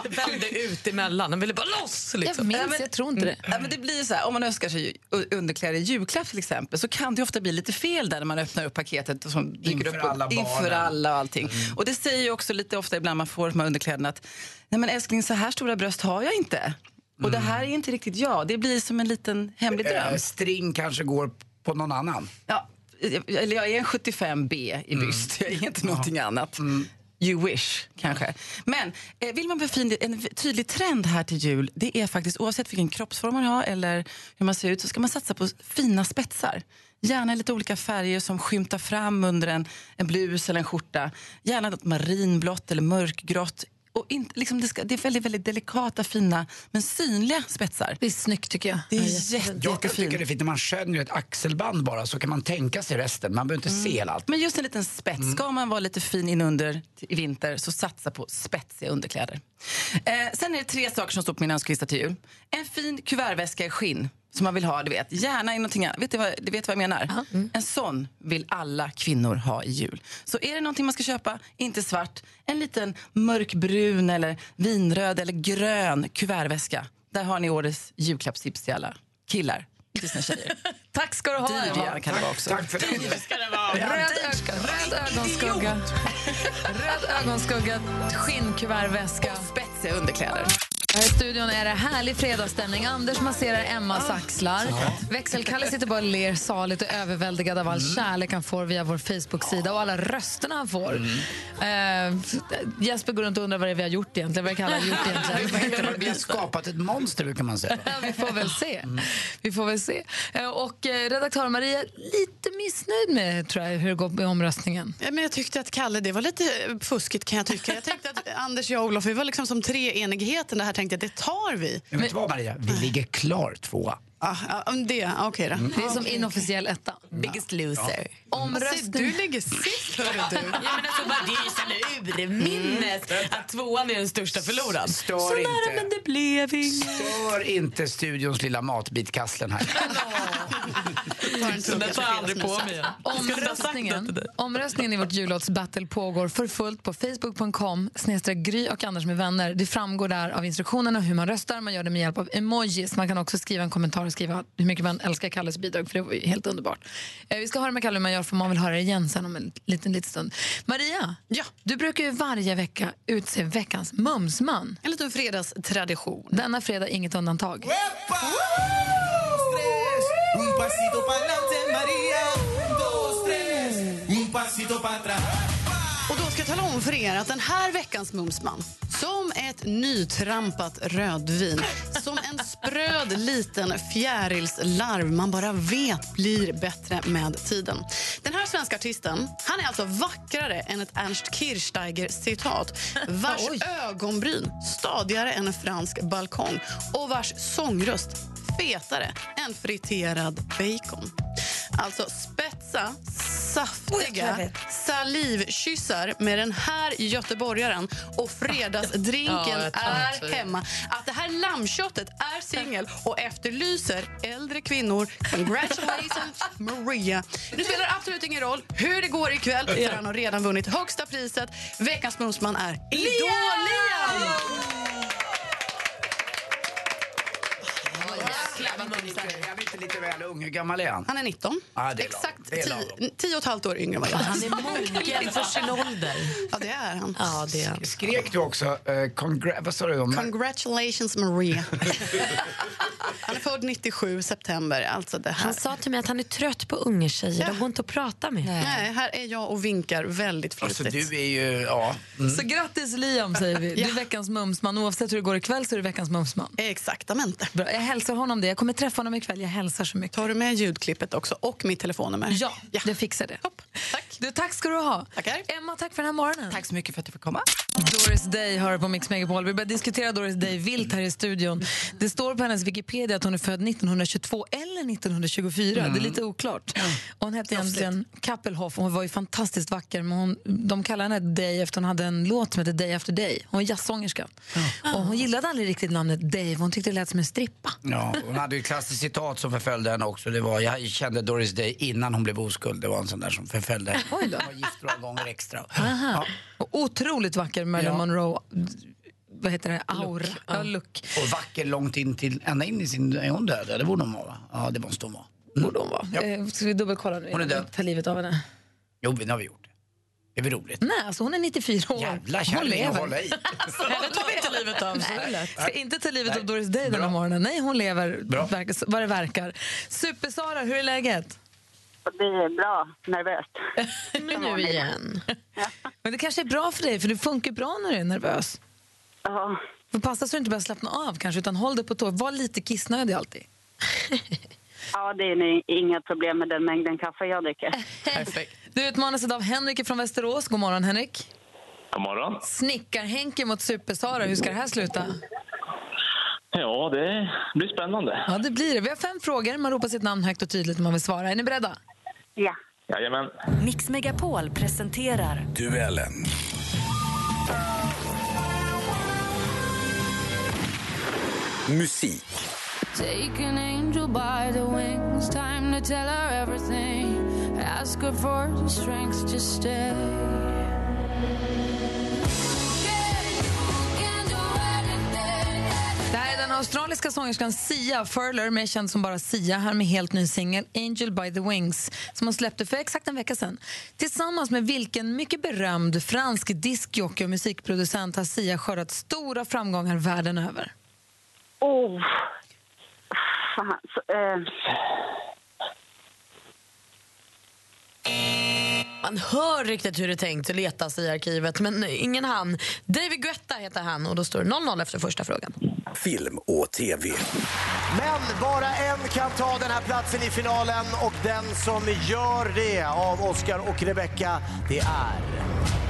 [SPEAKER 4] Det vände ut emellan. Den ville bara loss. Liksom.
[SPEAKER 2] Jag minns,
[SPEAKER 13] Ja, men-
[SPEAKER 2] jag tror inte det.
[SPEAKER 13] Ja, men det blir så här, om man önskar sig underkläder i julklapp till exempel så kan det ofta bli lite fel där när man öppnar upp paketet som dyker
[SPEAKER 3] Inför
[SPEAKER 13] upp
[SPEAKER 3] alla
[SPEAKER 13] inför
[SPEAKER 3] barnen.
[SPEAKER 13] alla och allting. Och det säger ju också lite ofta ibland man får de här underkläderna att nej men älskling så här stora bröst har jag inte. Och det här är inte riktigt jag. Det blir som en liten hemlig dröm.
[SPEAKER 3] Eh, string kanske går på någon annan.
[SPEAKER 13] Ja, jag- eller jag är en 75B i byst. Jag är inte någonting annat. You wish, kanske. Men eh, vill man befina en tydlig trend här till jul, det är faktiskt oavsett vilken kroppsform man har eller hur man ser ut, så ska man satsa på fina spetsar. Gärna lite olika färger som skymtar fram under en, en blus eller en skjorta. Gärna något marinblått eller mörkgrått. Och inte, liksom det, ska, det är väldigt, väldigt delikata, fina, men synliga spetsar.
[SPEAKER 2] Det är snyggt tycker jag.
[SPEAKER 13] Det är
[SPEAKER 2] Ja,
[SPEAKER 13] jätte,
[SPEAKER 3] Jag kan tycka det är fint när man skönjer ett axelband bara så kan man tänka sig resten. Man behöver inte se allt.
[SPEAKER 13] Men just en liten spets. Ska man vara lite fin inunder i vinter så satsa på spetsiga underkläder. Eh, sen är det tre saker som står på min önskelista till jul. En fin kuvertväska i skinn som man vill ha, du vet. Gärna i någonting annat. Vet du vad, du vet vad jag menar? En sån vill alla kvinnor ha i jul. Så är det någonting man ska köpa, inte svart, en liten mörkbrun eller vinröd eller grön kuvertväska. Där har ni årets julklappstips till alla killar, till sina tjejer.
[SPEAKER 2] Tack ska du ha.
[SPEAKER 13] Dyr
[SPEAKER 2] Emma.
[SPEAKER 13] gärna kan det vara också.
[SPEAKER 3] Tack för det.
[SPEAKER 2] Röd, röd ögonskugga, röd ögonskugga, skinnkuvertväska.
[SPEAKER 13] Spetsiga underkläder.
[SPEAKER 2] Här i studion är det härlig fredagsstämning. Anders masserar Emmas axlar. Växelkalle sitter bara och ler saligt och överväldigad av all kärlek han får via vår Facebook-sida och alla rösterna han får. Eh, Jesper går runt och undrar vad det är vi har gjort egentligen. Vad Kalle har gjort egentligen.
[SPEAKER 3] Vi har skapat ett monster brukar man säga.
[SPEAKER 2] Ja, vi får väl se. Vi får väl se. Eh, Och eh, redaktör Maria, lite missnöjd med tror jag, hur det går med omröstningen.
[SPEAKER 19] Ja, Men jag tyckte att Kalle, det var lite fuskigt kan jag tycka. Jag tänkte att Anders, jag och Olof, vi var liksom som treenigheten. Det här tänkte jag, det tar vi.
[SPEAKER 3] Men vet du vad Maria? Vi ligger klar tvåa.
[SPEAKER 19] Ah, ja, om det, ah, okej då.
[SPEAKER 2] Det är som inofficiell etta.
[SPEAKER 4] Biggest loser.
[SPEAKER 2] Omröstning.
[SPEAKER 19] Du ligger sist, hörru du.
[SPEAKER 4] Ja, men alltså, bara, det är ju urminnes att tvåan är den största förloraren.
[SPEAKER 3] Stör
[SPEAKER 4] Så nära,
[SPEAKER 3] inte.
[SPEAKER 4] men det blev inget.
[SPEAKER 3] Stör inte studions lilla matbitkasslen här.
[SPEAKER 4] Så den tar jag aldrig på mig igen.
[SPEAKER 2] Omröstningen, omröstningen i vårt jullåtsbattle pågår för fullt på facebook.com snedstreck Gry och Anders med vänner. Det framgår där av instruktionerna hur man röstar. Man gör det med hjälp av emojis. Man kan också skriva en kommentar och skriva hur mycket man älskar Kalles bidrag för det var ju helt underbart. Eh, Vi ska höra med Kalle hur man gör för man vill höra det igen sen om en liten, liten stund. Maria,
[SPEAKER 19] ja.
[SPEAKER 2] du brukar ju varje vecka utse veckans mumsman.
[SPEAKER 19] En liten fredagstradition.
[SPEAKER 2] Denna fredag inget undantag.
[SPEAKER 15] Un pasito pa'lante, María. Un, dos, tres. Un pasito para atrás.
[SPEAKER 19] Och då ska jag tala om för er att den här veckans Mumsman, som ett nytrampat rödvin, som en spröd liten fjärilslarv. Man bara vet blir bättre med tiden. Den här svenska artisten, han är alltså vackrare än ett Ernst Kirchsteiger-citat, vars ögonbryn stadigare än en fransk balkong. Och vars sångröst fetare än friterad bacon. Alltså spetsa, saftiga salivkyssar med den här göteborgaren och fredagsdrinken
[SPEAKER 4] Ja, jag tar
[SPEAKER 19] är hemma. Att det här lammköttet är singel och efterlyser äldre kvinnor. Congratulations, Maria. Nu spelar det absolut ingen roll hur det går ikväll för han har redan vunnit högsta priset. Veckans mumsman är Idol-Liam!
[SPEAKER 3] Jag är inte lite väl ung. Hur gammal är han?
[SPEAKER 19] Han är 19.
[SPEAKER 3] Ja, det är
[SPEAKER 19] Exakt.
[SPEAKER 3] Det är lagom.
[SPEAKER 19] tio, tio och ett halvt år yngre än vad jag
[SPEAKER 4] Han är mogen för sin ålder.
[SPEAKER 19] Ja, det är han.
[SPEAKER 4] Ja, det är han.
[SPEAKER 3] Skrek du också, uh, congra- vad sa du? Om?
[SPEAKER 19] Congratulations, Maria. han är född 97 september. Alltså det här.
[SPEAKER 4] Han sa till mig att han är trött på unga tjejer. De går inte att prata med.
[SPEAKER 19] Nej, här är jag och vinkar väldigt flitigt.
[SPEAKER 3] Alltså du är ju, ja. Mm.
[SPEAKER 2] Så grattis Liam säger vi. Du är veckans mumsman. Oavsett hur det går ikväll så är du veckans mumsman.
[SPEAKER 19] Exaktamente.
[SPEAKER 2] Bra. Jag hälsar honom det. Jag kommer träffa honom ikväll. Jag hälsar så mycket.
[SPEAKER 19] Tar du med ljudklippet också och mitt telefonnummer?
[SPEAKER 2] Ja, det fixar det.
[SPEAKER 19] Tack.
[SPEAKER 2] Du, tack ska du ha.
[SPEAKER 19] Tackar.
[SPEAKER 2] Emma, tack för den här morgonen.
[SPEAKER 13] Tack så mycket för att du fick komma.
[SPEAKER 2] Doris Day hör på Mix Megapol. Vi börjar diskutera Doris Day vilt här i studion. Det står på hennes Wikipedia att hon är född 1922 eller 1924. Det är lite oklart. Och hon hette egentligen Kappelhoff och hon var ju fantastiskt vacker. Men hon, de kallar henne Day efter hon hade en låt som heter Day After Day. Hon var jazzsångerska. Och hon gillade aldrig riktigt namnet Dave. Hon tyckte det lät som en strippa.
[SPEAKER 3] Ja, hon hade ju klassiskt citat som förföljde henne också. Det var, jag kände Doris Day innan hon blev oskuld. Det var en sån där som förföljde henne. Hon var gift några gånger extra.
[SPEAKER 2] Aha. Och otroligt vacker Marilyn
[SPEAKER 3] Ja.
[SPEAKER 2] Monroe. Vad heter det? Aura. Ja. look.
[SPEAKER 3] Och vacker långt in till, ända in i sin, är hon död? Ja, det borde hon vara va? Ja, det måste hon vara.
[SPEAKER 2] Borde hon vara. Eh, ska vi dubbelkolla nu?
[SPEAKER 3] Hon är död.
[SPEAKER 2] tar livet av henne?
[SPEAKER 3] Jo, det har vi gjort. Det är väl roligt?
[SPEAKER 2] Nej, alltså hon är 94 år.
[SPEAKER 3] Jävla kärring att hålla i.
[SPEAKER 4] Henne tar vi inte livet av.
[SPEAKER 2] Nej. Ska inte ta livet av Doris Day den här morgonen. Nej, hon lever verkar, vad det verkar. Super-Sara, hur är läget?
[SPEAKER 6] Det är bra. Nervöst.
[SPEAKER 2] Men nu igen. Men det kanske är bra för dig, för det funkar bra när du är nervös.
[SPEAKER 6] Ja.
[SPEAKER 2] Får passa så du inte börjar slappna av kanske, utan håll dig på tå. Var lite kissnödig alltid.
[SPEAKER 6] Ja, det är inga problem med den mängden kaffe jag dricker.
[SPEAKER 2] Perfekt. Du utmanas idag av Henrik från Västerås. God morgon Henrik.
[SPEAKER 20] God morgon.
[SPEAKER 2] Snickar-Henke mot Super-Sara. Hur ska det här sluta?
[SPEAKER 20] Ja, det blir spännande.
[SPEAKER 2] Ja, det blir det. Vi har fem frågor. Man ropar sitt namn högt och tydligt när man vill svara. Är ni beredda?
[SPEAKER 6] Ja.
[SPEAKER 20] Jajamän.
[SPEAKER 1] Mix Megapol presenterar
[SPEAKER 7] Duellen. Musik.
[SPEAKER 9] Take an angel by the wings, time to tell her everything. Ask her for the strength to stay.
[SPEAKER 2] Australiska sångerskan Sia Furler, mer känd som bara Sia, här med helt ny singel Angel by the Wings som hon släppte för exakt en vecka sedan. Tillsammans med vilken mycket berömd fransk diskjockey och musikproducent har Sia skördat stora framgångar världen över.
[SPEAKER 6] Oh. Fan. Så, eh.
[SPEAKER 4] Man hör riktigt hur det är tänkt att letas i arkivet, men ingen han. David Guetta heter han och då står det 0-0 efter första frågan.
[SPEAKER 21] Film och TV.
[SPEAKER 22] Men bara en kan ta den här platsen i finalen och den som gör det av Oscar och Rebecca, det är...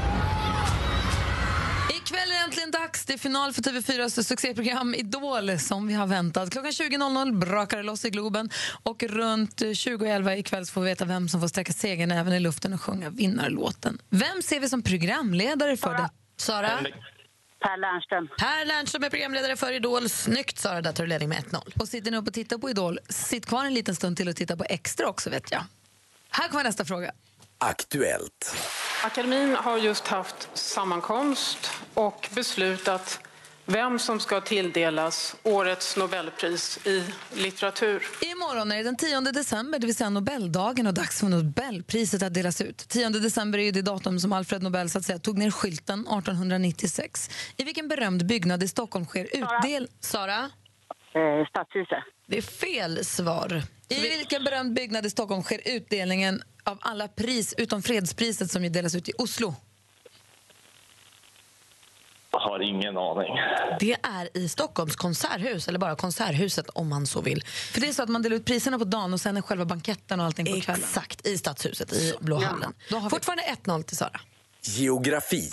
[SPEAKER 2] Äntligen dags. Det är final för TV4s succéprogram Idol som vi har väntat. Klockan 20.00 brakar det loss i Globen och runt 20.11 ikväll så får vi veta vem som får sträcka segern även i luften och sjunga vinnarlåten. Vem ser vi som programledare för det? Sara?
[SPEAKER 6] Per Lernström.
[SPEAKER 4] Per Lernström är programledare för Idol. Snyggt Sara, där tar du ledning med 1-0.
[SPEAKER 2] Och sitter ni upp och tittar på Idol, sitt kvar en liten stund till och titta på Extra också vet jag. Här kommer nästa fråga.
[SPEAKER 21] Aktuellt.
[SPEAKER 23] Akademin har just haft sammankomst och beslutat vem som ska tilldelas årets Nobelpris i litteratur.
[SPEAKER 2] Imorgon är det den 10 december, det vill säga Nobeldagen och dags för Nobelpriset att delas ut. 10 december är ju det datum som Alfred Nobel så att säga, tog ner skylten 1896. I vilken berömd byggnad i Stockholm sker utdel... Sara?
[SPEAKER 6] Eh, Stadshuset.
[SPEAKER 2] Det är fel svar. I vilken berömd byggnad i Stockholm sker utdelningen av alla pris utom fredspriset som ju delas ut i Oslo?
[SPEAKER 20] Jag har ingen aning.
[SPEAKER 4] Det är i Stockholms konserthus, eller bara Konserthuset om man så vill.
[SPEAKER 2] För det är så att man delar ut priserna på dagen och sen är själva banketten och allting på kvällen.
[SPEAKER 4] Exakt, i Stadshuset, i Blå hallen. Fortfarande 1-0 till Sara.
[SPEAKER 21] Geografi.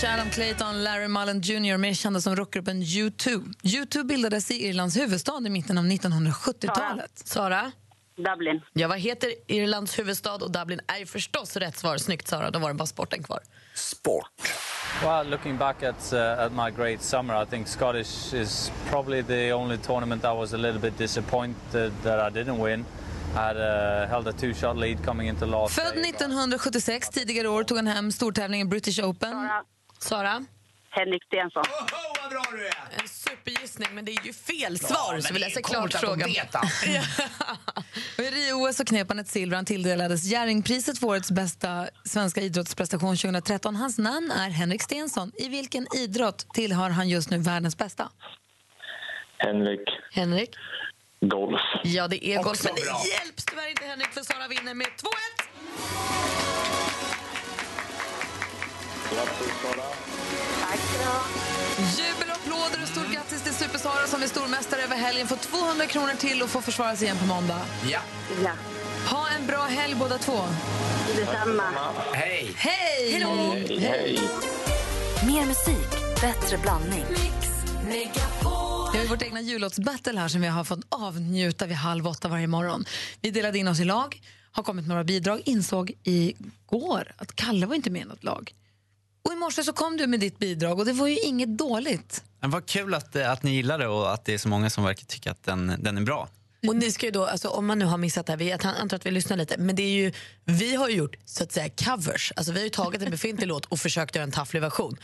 [SPEAKER 2] Sharon Clayton, Larry Mullen Jr. mer kända som rockgruppen U2. U2 bildades i Irlands huvudstad i mitten av 1970-talet.
[SPEAKER 4] Sara?
[SPEAKER 6] Dublin.
[SPEAKER 4] Ja, vad heter Irlands huvudstad? Och Dublin är ju förstås rätt svar. Snyggt Sara, då var det bara sporten kvar.
[SPEAKER 24] Well, looking back at uh, at my great summer, I think Scottish is probably the only tournament I was a little bit disappointed that I didn't win. I had uh, held a two-shot lead coming into last
[SPEAKER 2] Född 1976, tidigare år tog han hem stortävlingen British Open.
[SPEAKER 4] Sara?
[SPEAKER 6] Henrik Stenson.
[SPEAKER 4] En supergissning, men det är ju fel
[SPEAKER 3] Bra,
[SPEAKER 4] svar. så vi
[SPEAKER 3] det är
[SPEAKER 4] läser
[SPEAKER 3] coolt
[SPEAKER 4] klart frågan.
[SPEAKER 2] I Rio så knep han ett silver. Han tilldelades Jerringpriset för årets bästa svenska idrottsprestation 2013. Hans namn är Henrik Stensson. I vilken idrott tillhör han just nu världens bästa?
[SPEAKER 20] Henrik.
[SPEAKER 4] Henrik?
[SPEAKER 20] Golf.
[SPEAKER 4] Ja, det är golf. Men det
[SPEAKER 20] bra.
[SPEAKER 4] hjälps tyvärr inte Henrik, för Sara vinner med 2-1.
[SPEAKER 6] Tack ska du ha.
[SPEAKER 2] Jubel och applåder och stort grattis till Super-Sara som är stormästare över helgen. Får 200 kronor till och får försvara sig igen på måndag.
[SPEAKER 3] Ja.
[SPEAKER 6] Ja.
[SPEAKER 2] Ha en bra helg båda två.
[SPEAKER 6] Detsamma.
[SPEAKER 3] Hej!
[SPEAKER 2] Hej!
[SPEAKER 3] Hej, hej.
[SPEAKER 1] Mer musik, bättre blandning.
[SPEAKER 2] Vi har vårt egna jullåtsbattle här som vi har fått avnjuta vid halv åtta varje morgon. Vi delade in oss i lag, har kommit med några bidrag, insåg igår att Kalle var inte med i något lag. Och i morse så kom du med ditt bidrag och det var ju inget dåligt.
[SPEAKER 14] Men vad kul att, eh, att ni gillar det och att det är så många som verkar tycka att den, den är bra.
[SPEAKER 4] Och ni ska ju då, alltså, om man nu har missat det här, vi, jag antar att vi lyssnar lite, men det är ju, vi har ju gjort så att säga covers. Alltså, vi har ju tagit en befintlig låt och försökt göra en tafflig version.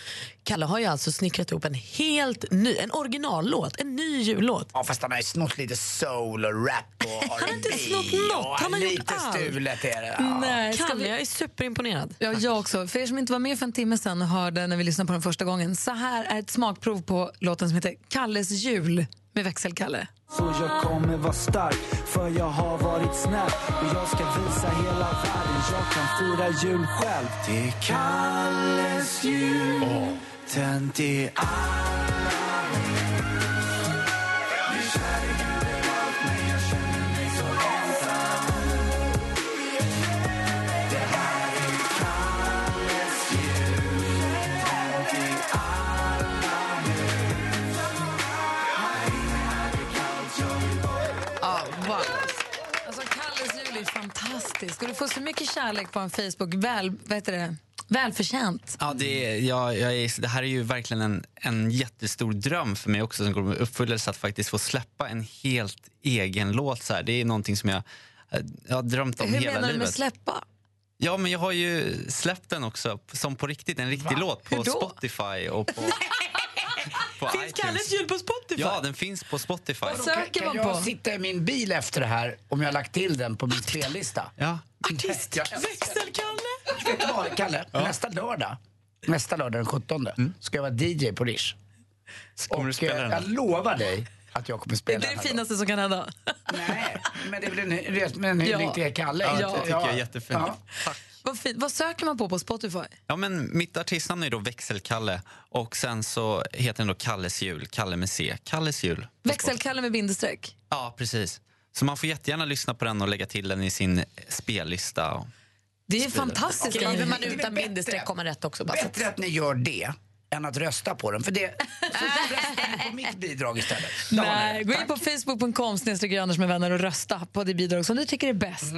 [SPEAKER 4] Kalle har ju alltså snickrat ihop en helt ny, en originallåt, en ny jullåt.
[SPEAKER 3] Ja, fast han har ju snott lite soul och rap och R&B.
[SPEAKER 4] Han har inte snott något, han har gjort
[SPEAKER 3] lite
[SPEAKER 4] allt.
[SPEAKER 3] stulet är det. Ja.
[SPEAKER 2] Nej, ska
[SPEAKER 4] Kalle,
[SPEAKER 2] vi-
[SPEAKER 4] jag är superimponerad.
[SPEAKER 2] Ja, jag också. För er som inte var med för en timme sedan och hörde när vi lyssnade på den första gången. Så här är ett smakprov på låten som heter Kalles jul med växelkalle.
[SPEAKER 25] Så jag kommer vara stark, för jag har varit snäll. Och jag ska visa hela världen, jag kan fira jul själv. Det är Kalles jul, tänd i alla
[SPEAKER 2] fantastisk. Och du får så mycket kärlek på en Facebook. Väl, vad heter det? Välförtjänt.
[SPEAKER 14] Ja, det, är, jag, jag är, det här är ju verkligen en, en jättestor dröm för mig också som går med uppfyllelse att faktiskt få släppa en helt egen låt. Så här. Det är någonting som jag, jag har drömt om
[SPEAKER 2] Hur
[SPEAKER 14] hela
[SPEAKER 2] menar du
[SPEAKER 14] livet.
[SPEAKER 2] med släppa?
[SPEAKER 14] Ja, men jag har ju släppt den också som på riktigt, en riktig låt på
[SPEAKER 2] Hur?
[SPEAKER 14] Spotify och på... på
[SPEAKER 4] Finns
[SPEAKER 14] iTunes.
[SPEAKER 4] Kalles jul på Spotify?
[SPEAKER 14] Ja, den finns på Spotify.
[SPEAKER 3] kan, kan jag sitta i min bil efter det här om jag har lagt till den på min spellista?
[SPEAKER 14] Ja.
[SPEAKER 3] Artist,
[SPEAKER 4] Växel-Kalle!
[SPEAKER 3] Vet du vad, Kalle? Nästa lördag, nästa lördag den 17 ska jag vara DJ på Rish.
[SPEAKER 14] Kommer du spela
[SPEAKER 3] eh,
[SPEAKER 14] den
[SPEAKER 3] jag
[SPEAKER 14] då?
[SPEAKER 3] lovar dig att jag kommer
[SPEAKER 2] Det
[SPEAKER 3] spela
[SPEAKER 2] är
[SPEAKER 3] den
[SPEAKER 2] det
[SPEAKER 3] här
[SPEAKER 2] finaste som kan hända.
[SPEAKER 3] Men det är väl en, hyllning
[SPEAKER 2] Ja.
[SPEAKER 3] till Kalle.
[SPEAKER 14] Ja, det tycker jag är jättefint.
[SPEAKER 3] Ja.
[SPEAKER 2] Vad, fint. Vad söker man på på Spotify?
[SPEAKER 14] Ja, men mitt artistnamn är då Växelkalle och sen så heter den då Kalles jul, Kalle med C. Kalles jul.
[SPEAKER 2] Växelkalle med bindestreck.
[SPEAKER 14] Ja, precis. Så man får jättegärna lyssna på den och lägga till den i sin spellista. Och
[SPEAKER 2] Det är fantastiskt.
[SPEAKER 4] Skriver man utan bindestreck kommer rätt också. Bara.
[SPEAKER 3] Bättre att ni gör det än att rösta på den. För det, så på mitt bidrag istället.
[SPEAKER 2] Nej, gå in på facebook.com Anders med vänner och rösta på det bidrag som du tycker är bäst.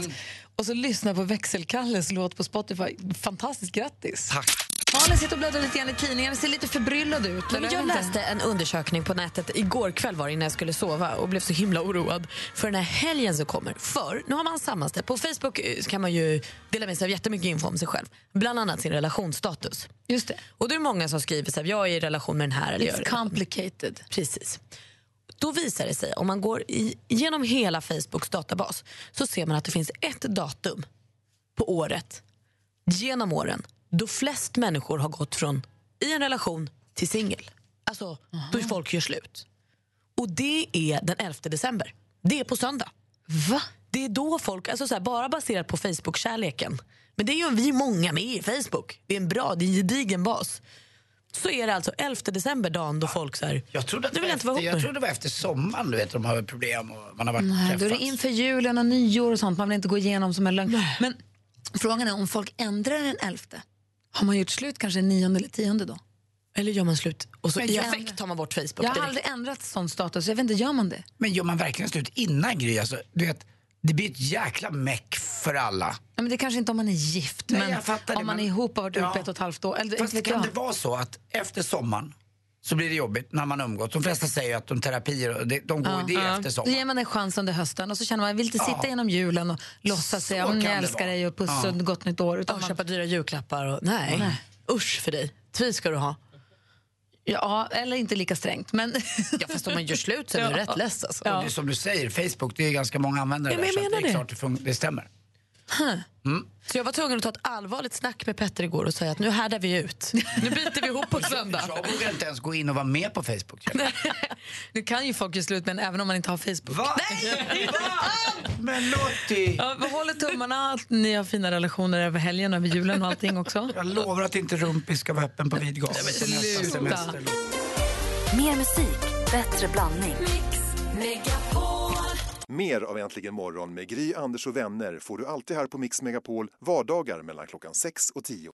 [SPEAKER 2] Och så lyssna på Växelkalles låt på Spotify. Fantastiskt, grattis!
[SPEAKER 14] Tack.
[SPEAKER 2] Malin sitter och bläddrar lite grann i tidningen. ser lite förbryllad ut.
[SPEAKER 4] Men jag läste en undersökning på nätet igår kväll var det, innan jag skulle sova och blev så himla oroad för den här helgen som kommer. För nu har man sammanställt, på Facebook eh, kan man ju dela med sig av jättemycket info om sig själv. Bland annat sin relationsstatus.
[SPEAKER 2] Just det.
[SPEAKER 4] Och det är många som skriver så här, jag är i relation med den här. Eller
[SPEAKER 2] It's complicated.
[SPEAKER 4] Precis. Då visar det sig, om man går i, genom hela Facebooks databas så ser man att det finns ett datum på året, genom åren, då flest människor har gått från i en relation till singel. Alltså, då folk gör slut. Och det är den 11 december. Det är på söndag.
[SPEAKER 2] Va?
[SPEAKER 4] Det är då folk, alltså så här, bara baserat på Facebook-kärleken. Men det är ju vi många med i Facebook. Det är en bra, det är en gedigen bas. Så är det alltså 11 december, dagen då folk så här,
[SPEAKER 3] Jag trodde, att det var
[SPEAKER 4] vara
[SPEAKER 3] efter,
[SPEAKER 4] ihop
[SPEAKER 3] jag trodde det var efter sommaren, du vet, de har problem och man har varit
[SPEAKER 2] Nej, då är det inför julen och nyår och sånt. Man vill inte gå igenom som en lögn. Men frågan är om folk ändrar den elfte. Har man gjort slut kanske nionde eller tionde då?
[SPEAKER 4] Eller gör man slut och så i
[SPEAKER 2] jag-
[SPEAKER 4] affekt tar man bort Facebook
[SPEAKER 2] Jag har
[SPEAKER 4] direkt.
[SPEAKER 2] aldrig ändrat sån status. Jag vet inte, gör man det?
[SPEAKER 3] Men gör man verkligen slut innan Gry? Alltså, du vet, det blir ett jäkla meck för alla.
[SPEAKER 2] Ja, men det kanske inte om man är gift,
[SPEAKER 3] Nej,
[SPEAKER 2] men
[SPEAKER 3] jag fattar det,
[SPEAKER 2] om man
[SPEAKER 3] men-
[SPEAKER 2] är ihop och har varit ihop
[SPEAKER 3] Ja.
[SPEAKER 2] ett och ett halvt år. Eller,
[SPEAKER 3] Fast kan
[SPEAKER 2] jag.
[SPEAKER 3] det vara så att efter sommaren så blir det jobbigt när man umgås? De flesta säger att de terapier, och det- de går ju det efter
[SPEAKER 2] Då
[SPEAKER 3] sommaren.
[SPEAKER 2] ger man en chans under hösten och så känner man jag vill inte sitta
[SPEAKER 3] Ja.
[SPEAKER 2] genom julen och låtsas säga
[SPEAKER 3] kan
[SPEAKER 2] jag älskar
[SPEAKER 3] vara.
[SPEAKER 2] dig och puss
[SPEAKER 3] Ja.
[SPEAKER 2] och gott nytt år. Utan
[SPEAKER 4] Och
[SPEAKER 2] man,
[SPEAKER 4] köpa dyra julklappar och nej.
[SPEAKER 2] Nej.
[SPEAKER 4] Usch för dig. Tvi ska du ha.
[SPEAKER 2] ja, eller inte lika strängt. Men
[SPEAKER 4] Ja, fast om man gör slut så är man
[SPEAKER 2] Ja.
[SPEAKER 4] rätt less alltså.
[SPEAKER 3] Och det är som du säger, Facebook, det är ganska många användare
[SPEAKER 4] Ja, men
[SPEAKER 3] där. Så att det är
[SPEAKER 4] det.
[SPEAKER 3] klart det, fun- det stämmer.
[SPEAKER 4] Så jag var tvungen att ta ett allvarligt snack med Petter igår och säga att nu härdar vi ut. Nu biter vi ihop på söndag.
[SPEAKER 3] Jag vågar inte ens gå in och vara med på Facebook.
[SPEAKER 2] nu kan ju folk göra slut med en även om man inte har Facebook.
[SPEAKER 3] Va? Nej! Men Lottie!
[SPEAKER 2] Ja, vi håller tummarna att ni har fina relationer över helgen och över julen och allting också.
[SPEAKER 3] Jag lovar att inte Rumpis ska vara öppen på vid gata.
[SPEAKER 2] sluta.
[SPEAKER 1] Mer musik, bättre blandning.
[SPEAKER 7] Mer av Äntligen morgon med Gry, Anders och vänner får du alltid här på Mix Megapol vardagar mellan klockan 6 och 10.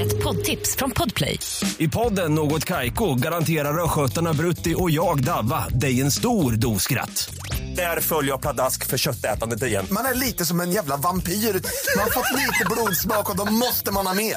[SPEAKER 1] Ett poddtips från Podplay.
[SPEAKER 26] I podden Något Kaiko garanterar östgötarna Brutti och jag, Davva, dig en stor dos skratt. Där följer jag pladask för köttätandet igen.
[SPEAKER 27] Man är lite som en jävla vampyr. Man har fått lite blodsmak och då måste man ha mer.